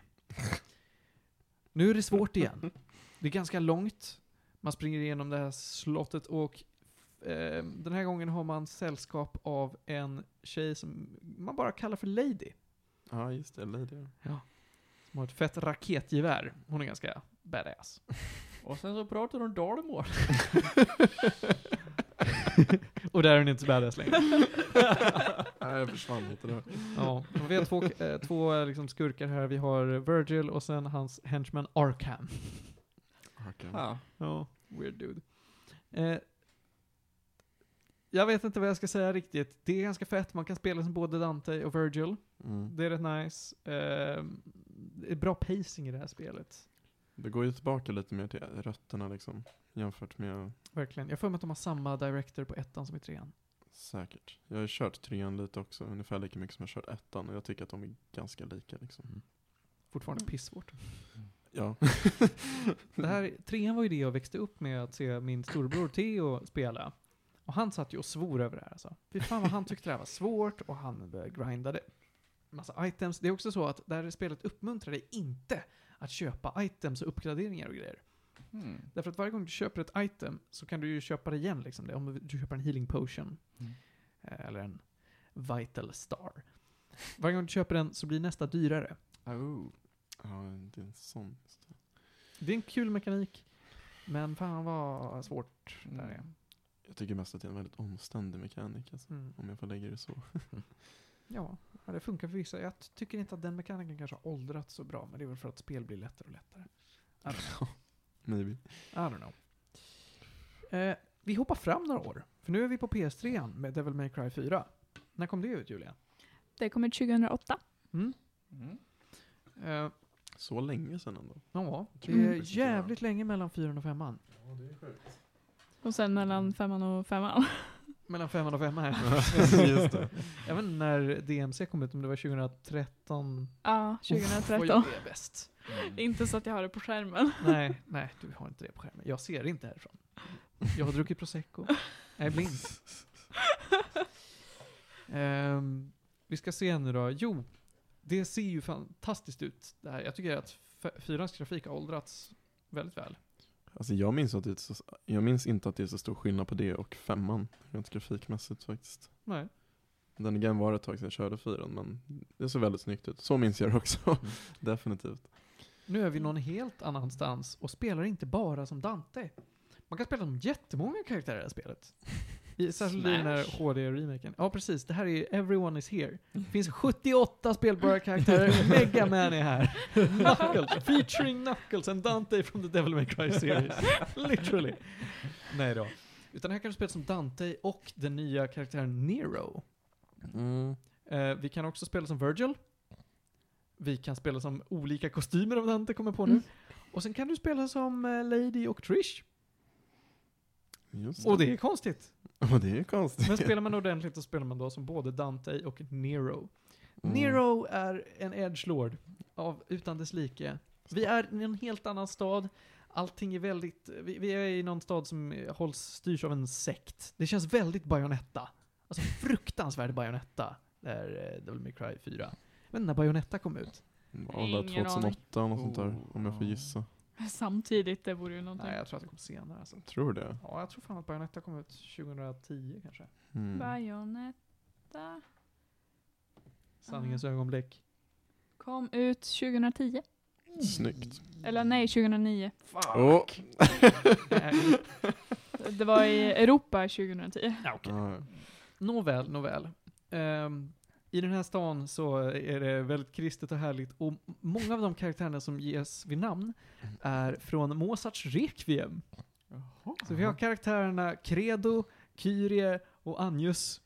nu är det svårt igen. Det är ganska långt. Man springer igenom det här slottet och eh, den här gången har man sällskap av en tjej som man bara kallar för Lady. Ja, just det. Lady. Som har ett fett raketgevär. Hon är ganska badass. Och sen så pratar de dalmål. och där är den inte så badass längre. Nej, jag försvann lite där. Ja, vi har två, eh, två eh, liksom skurkar här. Vi har Virgil och sen hans henchman Arkham. Okej. Ja. Ja, weird dude. Eh, jag vet inte vad jag ska säga riktigt. Det är ganska fett, man kan spela som både Dante och Virgil. Mm. Det är rätt nice. Eh, det är bra pacing i det här spelet. Det går ju tillbaka lite mer till rötterna liksom. Jämfört med Verkligen. Jag får mig att de har samma director på ettan som i trean. säkert. Jag har kört trean lite också, ungefär lika mycket som jag kört ettan. Och jag tycker att de är ganska lika liksom. Fortfarande pissvårt. Ja. Det här, trean var ju det jag växte upp med att se min storbror Theo spela. Och han satt ju och svor över det här alltså. Fy fan vad han tyckte det här var svårt och han började grinda det. Massa items. Det är också så att det här spelet uppmuntrar dig inte att köpa items och uppgraderingar och grejer. Mm. Därför att varje gång du köper ett item så kan du ju köpa det igen liksom. Det. Om du köper en healing potion. Mm. Eller en vital star. Varje gång du köper den så blir nästa dyrare. Oh. ja, det är en sån. det. Är en kul mekanik. Men fan vad svårt det här är. Mm. Jag tycker mest att det är en väldigt omständig mekanik alltså. Mm. Om jag får lägga det så. Ja, det funkar för vissa. Jag tycker inte att den mekaniken kanske har åldrats så bra, men det är väl för att spel blir lättare och lättare. I don't know. Maybe. I don't know. Eh, vi hoppar fram några år, för nu är vi på PS3 med Devil May Cry 4. När kom det ut, Julia? Det kommer 2008. Mm. Mm. Eh, Så länge sedan ändå. ja, det är jävligt länge mellan 4 och 5 Ja, det är sjukt. Och sen mellan femman och femman. Mellan 5 och 5 här. Just det. Jag vet inte när DMC kom ut, om det var 2013. Ja, Uff, vad 2013. jag är bäst. Inte så att jag har det på skärmen. Nej, nej, du har inte det på skärmen. Jag ser det inte härifrån. Jag har druckit prosecco. Jag är blind. Ehm, vi ska se nu då. Jo, det ser ju fantastiskt ut. Det här. Jag tycker att fyrans grafik har åldrats väldigt väl. Alltså jag minns, att det är så, jag minns inte att det är så stor skillnad på det och femman. Rent grafikmässigt faktiskt. Nej. Den igen var ett tag sedan jag körde fyran men det ser väldigt snyggt ut. Så minns jag det också. Definitivt. Nu är vi någon helt annanstans och spelar inte bara som Dante. Man kan spela som jättemånga karaktärer i det här spelet. Särskilt i den här Smash. HD-remaken. Ja, precis. Det här är Everyone is here. Det finns 78 spelbara karaktärer. Mega Man är här. Knuckles. Featuring Knuckles and Dante from the Devil May Cry series. Literally. Nej då. Utan här kan du spela som Dante och den nya karaktären Nero. Mm. Eh, vi kan också spela som Virgil. Vi kan spela som olika kostymer av Dante, kommer på nu. Mm. Och sen kan du spela som eh, Lady och Trish. Just Och det är konstigt. Och det är konstigt. Men spelar man ordentligt så spelar man då som både Dante och Nero. Mm. Nero är en edgelord av utan dess like. Vi är i en helt annan stad. Allting är väldigt, vi, vi är i någon stad som hålls, styrs av en sekt. Det känns väldigt Bayonetta. Alltså fruktansvärd Bayonetta. Det är eh, Devil May Cry 4. Men när Bayonetta kom ut? Det Ingen 2008 och något sånt där, Oh. om jag får gissa. Samtidigt, det vore ju någonting. Nej, jag tror att det kom senare alltså. Tror det. Ja, jag tror fan att Bayonetta kom ut 2010 kanske. Mm. Bayonetta Sanningens ögonblick. kom ut 2010. Snyggt. Eller nej, 2009. Åh! Nej. Det var i Europa 2010. Ja. Ja, Nåväl, nåväl. Ehm, I den här stan så är det väldigt kristet och härligt och många av de karaktärerna som ges vid namn är från Mozarts Requiem. Så vi har karaktärerna Credo, Kyrie och Agnus.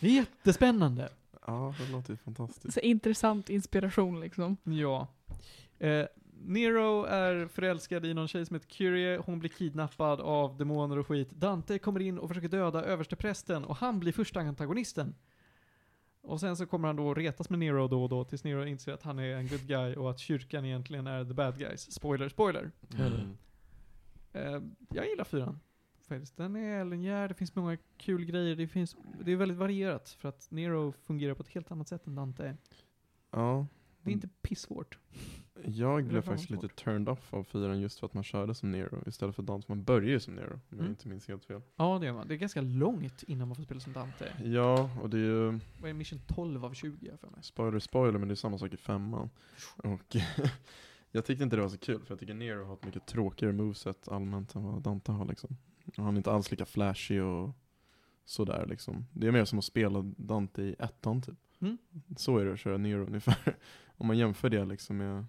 Det är jättespännande. ja, det låter ju fantastiskt. Så intressant inspiration liksom. Ja. Eh, Nero är förälskad i någon tjej som heter Kyrie, hon blir kidnappad av demoner och skit. Dante kommer in och försöker döda översteprästen och han blir första antagonisten. Och sen så kommer han då retas med Nero då och då tills Nero inser att han är en good guy och att kyrkan egentligen är the bad guys. Spoiler, spoiler. Mm. Eh, jag gillar fyran. Faktiskt. Den är linjär, det finns många kul grejer, det, finns, det är väldigt varierat för att Nero fungerar på ett helt annat sätt än Dante. Ja. Det är inte pissvårt. Jag blev faktiskt lite turned off av fyran just för att man körde som Nero istället för Dante. Man börjar ju som Nero, om jag Mm. inte minns helt fel. Ja, det gör man. Det är ganska långt innan man får spela som Dante. Ja, och det är ju Vad är det, mission 12 av 20 jag för mig? spoiler spoiler, men det är samma sak i femman. Och Jag tyckte inte det var så kul för jag tycker Nero har ett mycket tråkigare moveset allmänt än vad Dante har liksom. Och Han är inte alls lika flashy och sådär liksom. Det är mer som att spela Dante i ettan typ. Mm. Så är det att köra Nero ungefär. Om man jämför det liksom med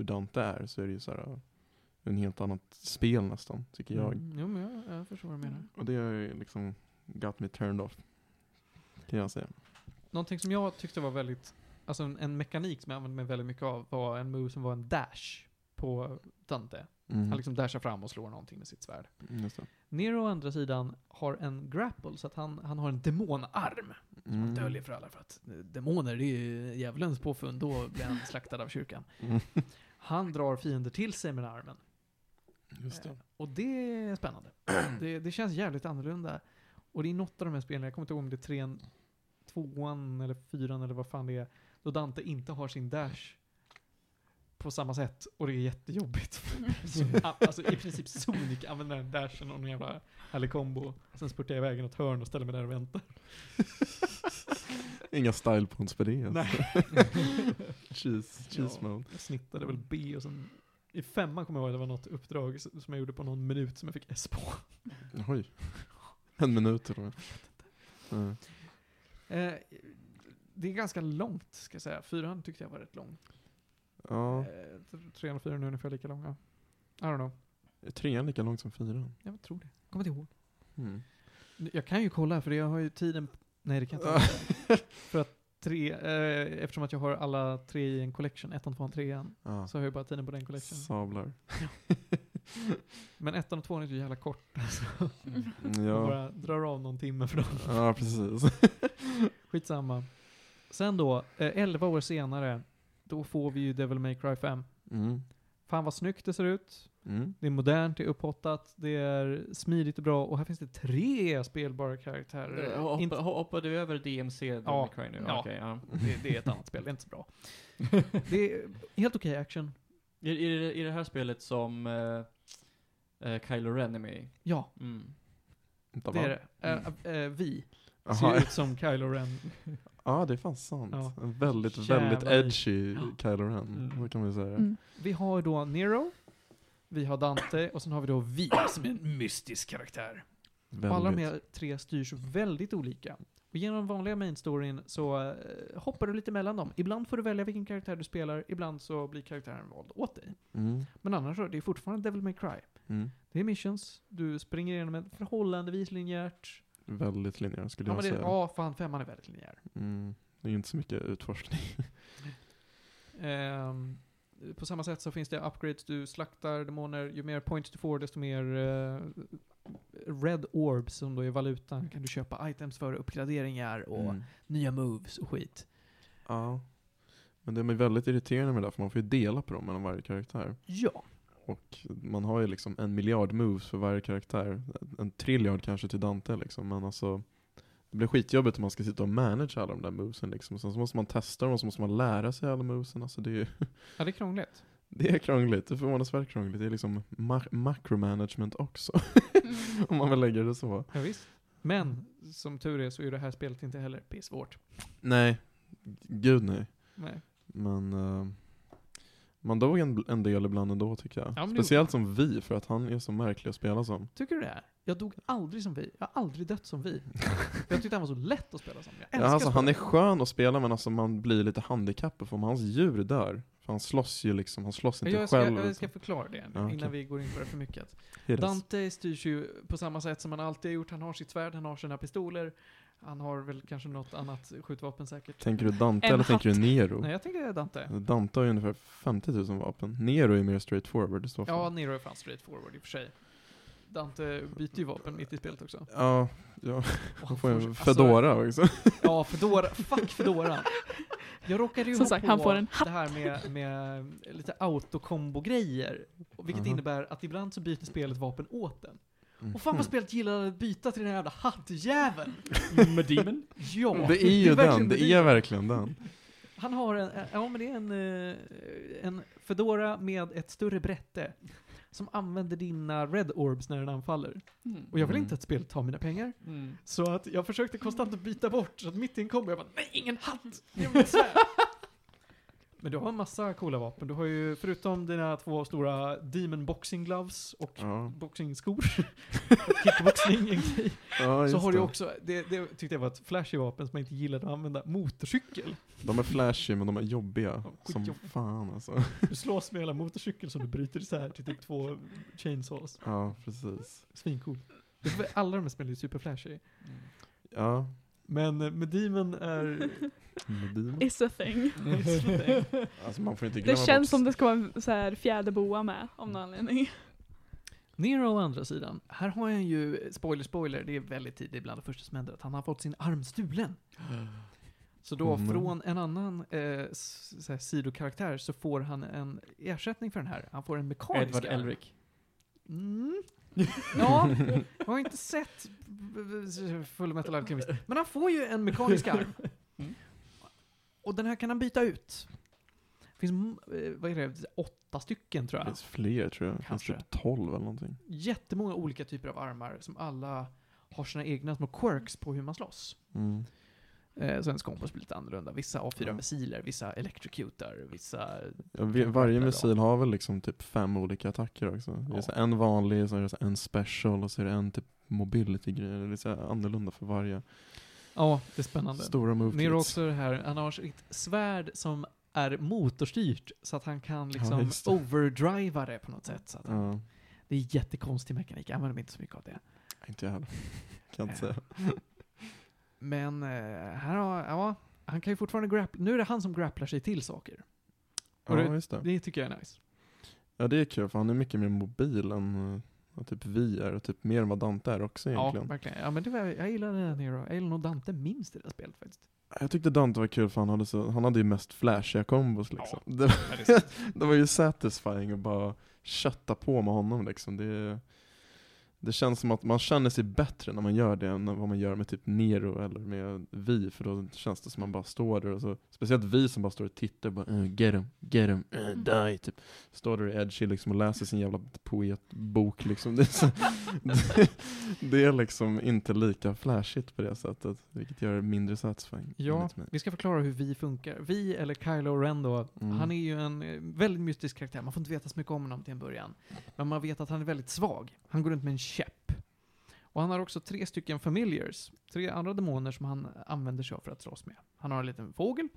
hur Dante är så är det ju så här en helt annat spel nästan, tycker jag. Mm. Jo, men jag, jag förstår vad du menar. Och det har ju liksom got me turned off. Kan jag säga. Någonting som jag tyckte var väldigt, alltså en, en mekanik som jag använde mig väldigt mycket av var en move som var en dash på Dante. Mm. Han liksom dashar fram och slår någonting med sitt svärd. Det. Nero å andra sidan har en grapple, så att han, han har en demonarm. Som han Mm. döljer för alla för att eh, demoner, det är ju djävulens påfund, då blir han slaktad av kyrkan. Mm. Han drar fiender till sig med armen. Just Eh, det. Och det är spännande. det, det känns jävligt annorlunda. Och det är något av de här spelen, jag kommer inte ihåg om det är trean, tvåan eller fyran eller vad fan det är, då Dante inte har sin dash på samma sätt och det är jättejobbigt. Så, alltså i princip Sonic använder den dashen och någon jävla härlig kombo. Sen spurtar jag iväg i något hörn och ställer mig där och väntar. Inga style points på det. Alltså. Nej. cheese, cheese Ja. mode. Jag snittade väl B och sen i femman kommer jag ihåg att det var något uppdrag som jag gjorde på någon minut som jag fick S på. Oj. En minut eller vad? Mm. Eh, det är ganska långt, ska jag säga. Fyran tyckte jag var rätt lång. Ja, Eh, trean och fyran är ungefär lika långa. I don't know. är trean lika långt som fyran? Jag tror det. Kommer inte ihåg. Mm. Jag kan ju kolla, för jag har ju tiden... Nej, det kan jag inte. för att tre, eh, eftersom att jag har alla tre i en collection, ettan, tvåan, trean, Ja. så har jag ju bara tiden på den collection. Sablar. Men ettan och tvåan är så jävla kort. Alltså. Mm, Jag Ja. bara drar av någon timme för dem. ja, precis. Skitsamma. Sen då, eh, 11 år senare, då får vi ju Devil May Cry 5. Mm. Fan vad snyggt det ser ut. Mm. Det är modernt, det är upphottat, det är smidigt och bra och här finns det tre spelbara karaktärer. Eh, Hoppa, hoppar du över DMC Ja, ja. Cry nu? ja. Okej, ja. det, det är ett annat spel, det är inte så bra. Det är helt okej action. I, i, det- I det här spelet som uh, Kylo Ren är med i? Ja, Mm. Det är det. Eh, eh, vi ser ut som Kylo Ren. Ja, det är fan sant. Ja. En väldigt, Jävlar. väldigt edgy Ja. Kylo Ren. Mm. Kan vi säga? Mm. Vi har då Nero, vi har Dante och sen har vi då Vi som är en mystisk karaktär. Och alla de här tre styrs väldigt olika. Och genom vanliga main storyn så eh, hoppar du lite mellan dem. Ibland får du välja vilken karaktär du spelar, ibland så blir karaktären vald åt dig. Mm. Men annars så, det är fortfarande Devil May Cry. Mm. Det är missions, du springer igenom ett förhållandevis linjärt. Väldigt linjär skulle Ja, jag det, säga. ja, fan femman är väldigt linjär. Mm. Det är inte så mycket utforskning. Ehm, på samma sätt så finns det upgrades, du slaktar demoner, ju mer points du får desto mer eh, red orbs som då är valutan kan du köpa items för, uppgraderingar och Mm. nya moves och skit. Ja. Men det är väldigt irriterande med det, för man får ju dela på dem mellan varje karaktär. Ja. Och man har ju liksom en miljard moves för varje karaktär. En trilliard kanske till Dante liksom, men alltså det blir skitjobbigt om man ska sitta och manage alla de där movesen liksom. Sen så måste man testa dem och så måste man lära sig alla movesen. Alltså det är ju Ja, det är krångligt. det är krångligt, det är förvånansvärt krångligt. Det är liksom ma- macromanagement också. om man vill lägga det så. Ja, visst. Men, som tur är så är det här spelet inte heller pissvårt. Nej, gud nej. Nej. Men eh, man dog en, en del ibland ändå tycker jag. Ja, Speciellt som vi, för att han är så märklig att spela som. Tycker du det? Jag dog aldrig som vi. Jag har aldrig dött som vi. jag tyckte han var så lätt att spela som. Jag Ja, alltså, att han är spela. skön att spela men alltså, man blir lite handikappad för om hans djur dör. För han slåss ju liksom, han slåss inte Jag ska, själv. jag ska förklara det Ja, innan vi går in på det för mycket. Dante styrs ju på samma sätt som han alltid har gjort. Han har sitt svärd, han har sina pistoler. Han har väl kanske något annat skjutvapen säkert. Tänker du Dante eller tänker du Nero? Nej, jag tänker Dante. Dante har ju ungefär 50 000 vapen. Nero är mer straightforward i så fall. Ja, Nero är fan straight forward i och för sig. Dante byter ju vapen mitt i spelet också. Ja, ja. Han får en alltså- Fedora också. Ja, Fedora. Fuck Fedora. Jag råkade ju Som ha sagt, på han får en det här med, med lite autokombo-grejer. Och Vilket Aha. innebär att ibland så byter spelet vapen åt den. Mm. Och fan vad spelet gillar att byta till den här jävla hattjäveln. Med Demon? Ja, Det är ju verkligen den, det är verkligen den. Han har en, ja men det är en, eh, en Fedora med ett större brätte. Som använder dina Red Orbs när den anfaller. Mm. Och jag vill Mm. inte att spelet tar mina pengar. Mm. Så att jag försökte konstant att byta bort, så att mitt i en kombo, jag bara nej ingen hatt! Ge mig ett svärd! Men du har en massa coola vapen. Du har ju, förutom dina två stora Demon Boxing Gloves och Ja, boxingskor, kickboxning, en grej. ja så har du också, det, det tyckte jag var ett flashy vapen som jag inte gillade att använda, motorcykel. De är flashy men de är jobbiga. Ja, som skitjobb- fan alltså. Du slåss med hela motorcykel som du bryter isär till typ två chainsaws. Ja, precis. Svincool. Alla de här spelen är superflashy. Ja, Men eh, med Demon är... Medina. Is a thing. Alltså man får inte Det känns bort som det ska vara en så här fjäderboa med, av någon anledning. Nero å andra sidan, här har jag ju, spoiler spoiler, det är väldigt tidigt bland det första som händer, att han har fått sin arm stulen. Så då Mm. från en annan eh, så här, sidokaraktär så får han en ersättning för den här. Han får en mekanisk Edward arm. Elric. Mm. Ja, jag har inte sett Full Metal Alchemist. Men han får ju en mekanisk arm. Mm. Och den här kan han byta ut. Det finns, eh, vad är det, åtta stycken tror Det jag. finns fler tror jag. Det finns Kanske. typ 12 eller någonting. Jättemånga olika typer av armar som alla har sina egna små quirks på hur man slåss. Mm. Eh, så ens kombos blir lite annorlunda. Vissa A4 Ja. vissa electrocutar, vissa... Ja, varje missil har väl liksom typ fem olika attacker också. Det är Ja. en vanlig, så är det en special och så är det en typ mobility-grej. Det är så annorlunda för varje. Ja, det är spännande. Stora move Nero också det här, han har sitt svärd som är motorstyrt så att han kan liksom det. overdriva det på något sätt. Så att han, Ja, Det är jättekonstig mekanik, jag använder mig inte så mycket av det. inte jag heller. Kan inte Eh, säga. Men eh, här har, ja, han kan ju fortfarande grappla, nu är det han som grapplar sig till saker. och Ja, det- just det. Det tycker jag är nice. Ja, det är kul för han är mycket mer mobil än eh, vad typ vi är och typ mer än vad Dante är också Ja, egentligen. verkligen. Ja, men det var, jag gillade Nero. Jag gillar nog Dante minst i det här spelet faktiskt. Jag tyckte Dante var kul för han hade, så, han hade ju mest flashiga kombos liksom. Det, Ja, det sant. det var ju satisfying att bara kötta på med honom liksom. Det, det känns som att man känner sig bättre när man gör det än vad man gör med typ Nero eller med Vi, för då känns det som att man bara står där och så, speciellt vi som bara står och tittar och bara uh, get him, get him, uh, die typ. Står där i edgy liksom och läser sin jävla poetbok liksom. Det är, så, det, det är liksom inte lika flashigt på det sättet, vilket gör det mindre satisfying. Ja, vi ska förklara hur vi funkar. Vi, eller Kylo Ren då, Mm. han är ju en eh, väldigt mystisk karaktär. Man får inte veta så mycket om honom till en början. Men man vet att han är väldigt svag. Han går runt med en käpp. Och han har också tre stycken familiars. Tre andra demoner som han använder sig av för att slåss med. Han har en liten fågel.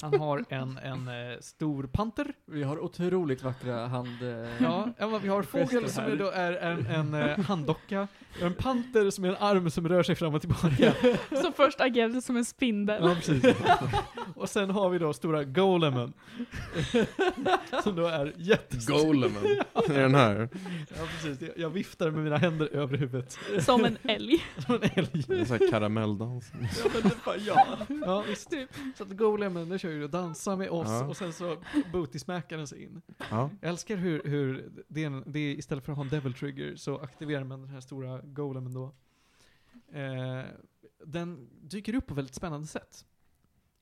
Han har en, en eh, stor panter. Vi har otroligt vackra hand... eh, Ja, ja vi har fågel som är, då är en, en eh, handdocka. En panter som är en arm som rör sig fram och tillbaka. Som först agerade som en spindel. Ja, precis. Och sen har vi då stora golemen. som då är jättestor. Golemen, är den här? Ja, precis. Jag, jag viftar med mina händer över huvudet. Som en älg. Som en älg. En sån här karamelldans. Ja, men det bara, ja. ja, visst. Så att golemen, nu kör ju och dansa med oss Ja. och sen så booty-smackar den sig in. Ja. Jag älskar hur, hur det, är en, det är, istället för att ha en devil trigger så aktiverar man den här stora golemen då. Eh, den dyker upp på väldigt spännande sätt.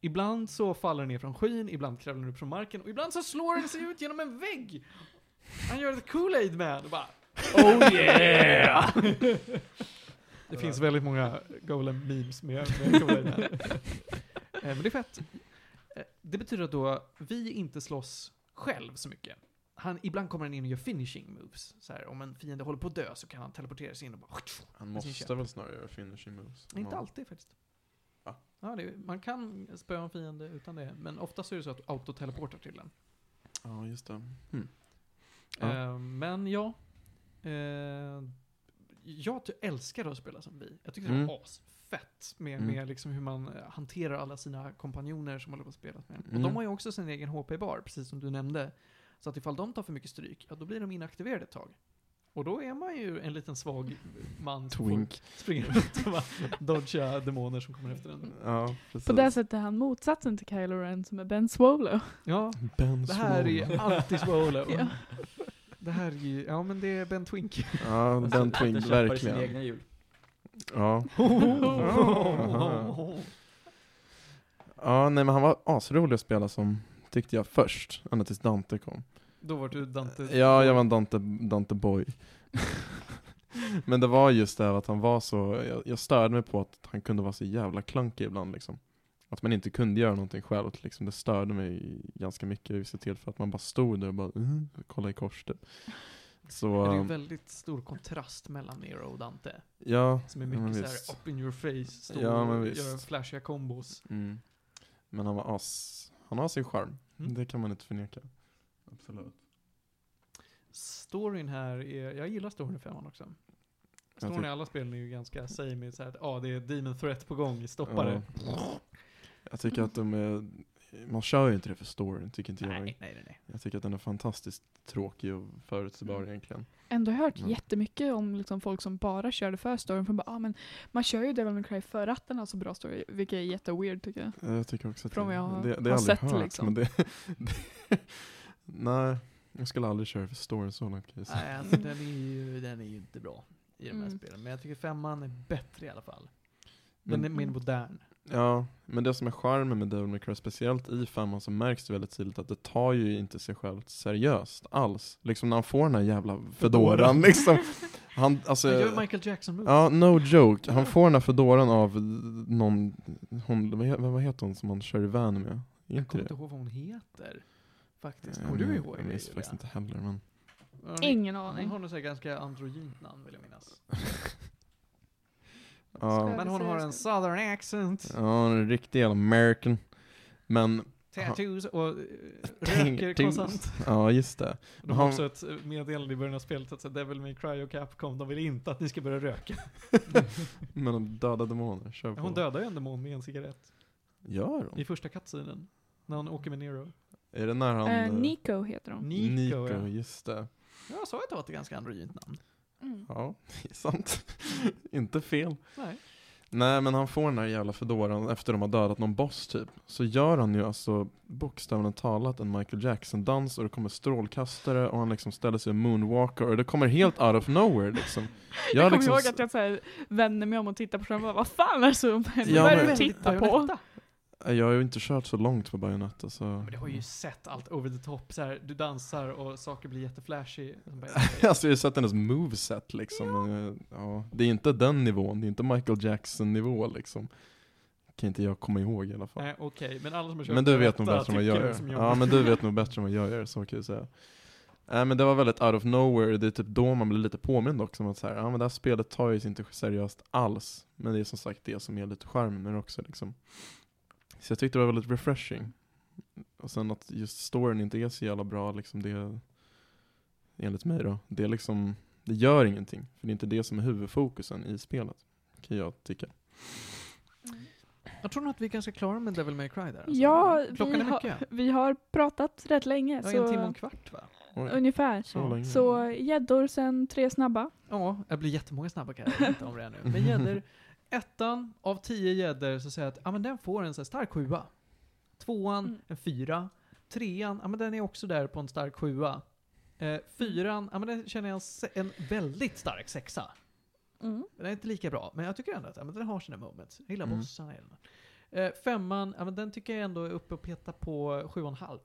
Ibland så faller den ner från skyn, ibland kravlar den upp från marken och ibland så slår den sig ut genom en vägg. Han gör ett Kool-Aid man och bara Oh yeah! det finns väldigt många Golem-memes med, med Kool-Aid man. Eh, Men det är fett. Det betyder att då vi inte slåss själv så mycket. Han, ibland kommer han in och gör finishing moves. Så här, om en fiende håller på att dö så kan han teleportera sig in och bara... Han måste väl snarare göra finishing moves. Inte Ja. alltid faktiskt. Ja, det, är- man kan spöa en fiende utan det, men oftast är det så att du autoteleportar till den. Ja, just det. Hmm. Ja. Eh, men ja. Eh, jag älskar att spela som vi. Jag tycker det Mm. var asfett med, Mm. med liksom hur man eh, hanterar alla sina kompanjoner som håller på att spela med. Och Mm. de har ju också sin egen HP-bar, precis som du nämnde. Så att ifall de tar för mycket stryk, ja då blir de inaktiverade ett tag. Och då är man ju en liten svag man som Twink. får springa runt och bara dodga demoner som kommer efter en. Ja. På det sättet är han motsatsen till Kylo Ren som är Ben Swolo. Ja, Ben det här är ju Swallow. anti-swolo. Ja. Det här är ju, ja men det är Ben Twink. Ja, Ben Twink, verkligen. Ja. ja, nej men han var asrolig att spela som, tyckte jag först, ända tills Dante kom. Då var du Dante. Ja, jag var en Dante, Dante boy. men det var just det att han var så, jag, jag störde mig på att han kunde vara så jävla clunky ibland liksom. att man inte kunde göra någonting själv. Liksom, det störde mig ganska mycket vid vissa tillfällen. För att man bara stod där och bara mm, kollade i kors typ. Så, det är ju um, väldigt stor kontrast mellan Nero och Dante. ja. Som är ja, mycket så visst. här up in your face, stå Ja, men och visst. göra flashiga kombos. Mm. Men han var as, han har sin charm. Mm. Det kan man inte förneka. Absolut. Storyn här är, jag gillar storyn i femman också. Storyn i alla spelen är ju ganska samey, så här att ja, det är demon threat på gång, stoppa det. Jag tycker att de är, man kör ju inte det för storyn, tycker inte Nej, jag. nej, nej, nej. Jag tycker att den är fantastiskt tråkig och förutsägbar Mm. egentligen. Ändå hört Ja. jättemycket om liksom folk som bara körde för storyn. För bara, ah, men man kör ju Devil May Cry för att den har så bra story, vilket är jätteweird tycker jag. Jag tycker också att Från vad jag har- det, det har har jag aldrig sett, hört. liksom. Men det, det, nej, jag skulle aldrig köra för storyn så långt jag säga. Nej, alltså, den, är ju, den är ju inte bra i de här Mm. spelen. Men jag tycker femman är bättre i alla fall. Den Men- är mer modern. Ja, men det som är charmen med Devil May Cry, speciellt i femman, så märks det väldigt tydligt att det tar ju inte sig självt seriöst alls. Liksom när han får den här jävla fedoran liksom. Han, alltså, Han gör Michael Jackson moves. Ja, no joke. Han får den här fedoran av någon, hon, vad he- vad heter hon som han kör i van med? Jag Inte kommer inte ihåg vad hon heter. Faktiskt. Kommer du ihåg Jag minns faktiskt inte heller men. Ingen Hon aning. har något så här ganska androgynt namn vill jag minnas. Ja, Men hon har en southern accent, ja en riktig jävla American. Men, tattoos och eh, röker konstant. ja just det. De har också ett eh, meddelande i början av spelet att så Devil May Cry och Capcom, de vill inte att ni ska börja röka. Men de döda demoner, kör på. Hon dödar ju en demon med en cigarett. Gör hon? I första cutscenen. När han åker med Nero. Är det när han... Eh, Nico heter hon. Nico, Nico, ja. just det. Jag sa att det var ett ganska androgynt namn. Mm. Ja, det är sant. inte fel. Nej. Nej men han får den här jävla fedoran efter de har dödat någon boss typ. Så gör han ju alltså bokstavligt talat en Michael Jackson-dans och det kommer strålkastare och han liksom ställer sig i moonwalker och det kommer helt out of nowhere liksom. Jag kommer liksom ihåg att jag så här, vände mig om och tittade på skärmen och bara, vad fan är det som händer? Ja, Vad är det du tittar på? Bayonetta. Jag har ju inte kört så långt på Bayonetta så... Men du har ju sett allt over the top. Så här, du dansar och saker blir jätteflashy. alltså jag har sett hennes moveset liksom. Men, eh, ja, det är inte den nivån, det är inte Michael Jackson-nivå liksom. Kan inte jag komma ihåg i alla fall. Nej, okej. Men alla som har kört Men du vet nog bättre än vad jag gör. Ja men du vet nog bättre än vad jag gör, så kan jag säga. Nej men det var väldigt out of nowhere, det är typ då man blir lite påmind också om att så här, ja men det här spelet tar ju sig inte seriöst alls. Men det är som sagt det som är lite charmen också liksom. Så jag tyckte det var väldigt refreshing. Och sen att just storyn inte är så jävla bra liksom, det enligt mig då. Det är liksom, det gör ingenting. För det är inte det som är huvudfokusen i spelet. Kan jag tycka. Jag tror nog att vi är ganska klara med Devil May Cry där. alltså. Ja, Klockan vi är har, mycket. vi har pratat rätt länge. Ja, så en timme och en kvart va? Oj, Ungefär. så. Så gäddor, sen tre snabba. Ja, det blir jättemånga snabba kan jag berätta om det nu. Men gäddor, ettan av tio gäddor så säger jag att ja, men den får en så här stark sjua. Tvåan, Mm. en fyra. Trean, ja men den är också där på en stark sjua. Eh, fyran, ja men den känner jag en, väldigt stark sexa. Mm. Den är inte lika bra, men jag tycker ändå att ja, men den har sina moments. Jag gillar Mm. bossarna. Eh, femman, ja men den tycker jag ändå är uppe och petar på sju och en halv.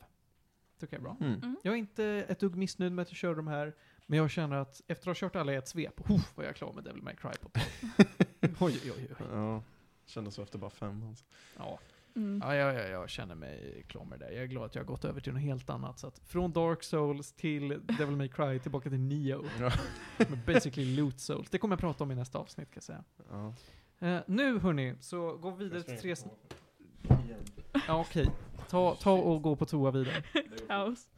Tycker jag är bra. Mm. Mm. Jag är inte ett dugg missnöjd med att jag kör de här, men jag känner att efter att ha kört alla i ett svep, oh, var jag klar med Devil May Cry på oj, oj, oj. Ja, kändes så efter bara fem alltså. Ja, Mm. ja jag, jag, jag känner mig klar med det där. Jag är glad att jag har gått över till något helt annat. Så att från Dark Souls till Devil May Cry tillbaka till Neo. Ja. Med basically Loot Souls. Det kommer jag prata om i nästa avsnitt kan jag säga. Ja. Eh, nu hörni, så gå vidare till tre... Ja okej. Ta, ta och gå på toa vidare. Kaos.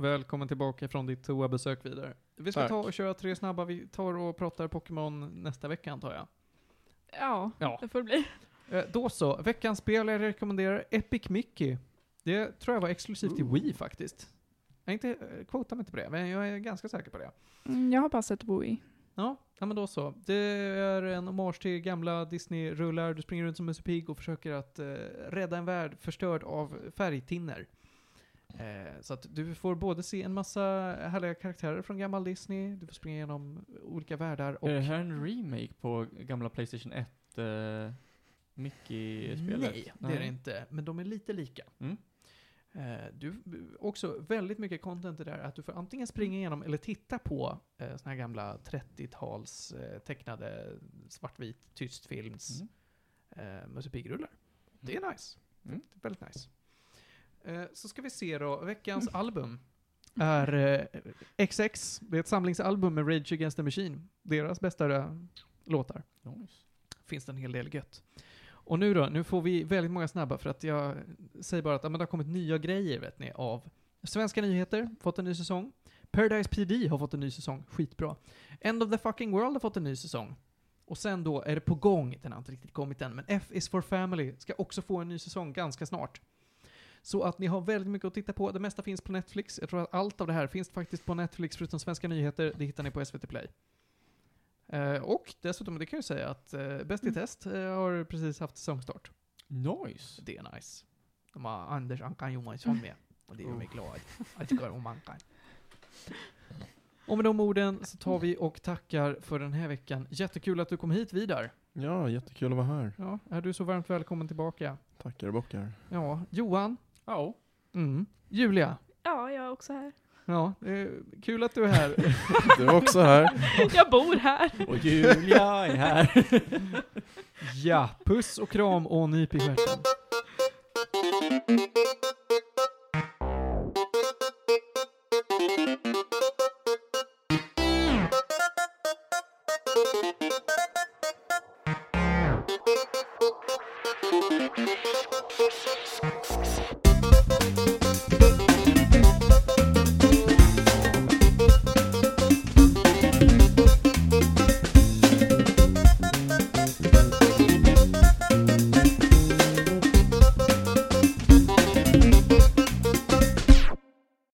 Välkommen tillbaka från ditt toabesök vidare. Vi ska Tack. ta och köra tre snabba. Vi tar och pratar Pokémon nästa vecka antar jag. Ja, Ja. det får det bli. Eh, Då så, veckans spel jag rekommenderar Epic Mickey. Det tror jag var exklusivt till Ooh. Wii faktiskt. Jag är inte, eh, quota mig inte på det, men jag är ganska säker på det. Mm, jag har bara sett Bowie. Ja, ja men då så. Det är en hommage till gamla Disney-rullar. Du springer runt som Musse Pigg och försöker att eh, rädda en värld förstörd av färgtinner. Eh, så att du får både se en massa härliga karaktärer från gammal Disney, du får springa igenom olika världar och... Är det här en remake på gamla Playstation 1 uh, Mickey-spelet? Nej, det är det inte. Men de är lite lika. Mm. Eh, du, också väldigt mycket content i det där, att du får antingen springa igenom eller titta på eh, såna här gamla 30-tals eh, tecknade svartvit tyst films Mm. eh, Musse Pigg-rullar. Det är nice. Mm. Det är väldigt nice. Eh, så ska vi se då, veckans album är eh, XX. Det är ett samlingsalbum med Rage Against the Machine. Deras bästa eh, låtar. Nice. Finns det en hel del gött. Och nu då, nu får vi väldigt många snabba för att jag säger bara att ja, men det har kommit nya grejer vet ni av Svenska nyheter, fått en ny säsong. Paradise PD har fått en ny säsong, skitbra. End of the fucking world har fått en ny säsong. Och sen då är det på gång, den har inte riktigt kommit än, men F is for family ska också få en ny säsong ganska snart. Så att ni har väldigt mycket att titta på. Det mesta finns på Netflix. Jag tror att allt av det här finns faktiskt på Netflix förutom svenska nyheter. Det hittar ni på SVT Play. Eh, och dessutom, det kan jag säga att uh, Bäst i test eh, har precis haft säsongstart. Nice. Det är nice. De har Anders Ankan Johansson med. Och det gör mig glad. Jag tycker om Ankan. Och med de orden så tar vi och tackar för den här veckan. Jättekul att du kom hit Vidar. Ja, jättekul att vara här. Ja, är du så varmt välkommen tillbaka. Tackar bockar. Ja, Johan. Ja. Mm. Julia. Ja, jag är också här. Ja, det är kul att du är här. Du är också här. Jag bor här. Och Julia är här. ja, puss och kram och nyp i stjärten.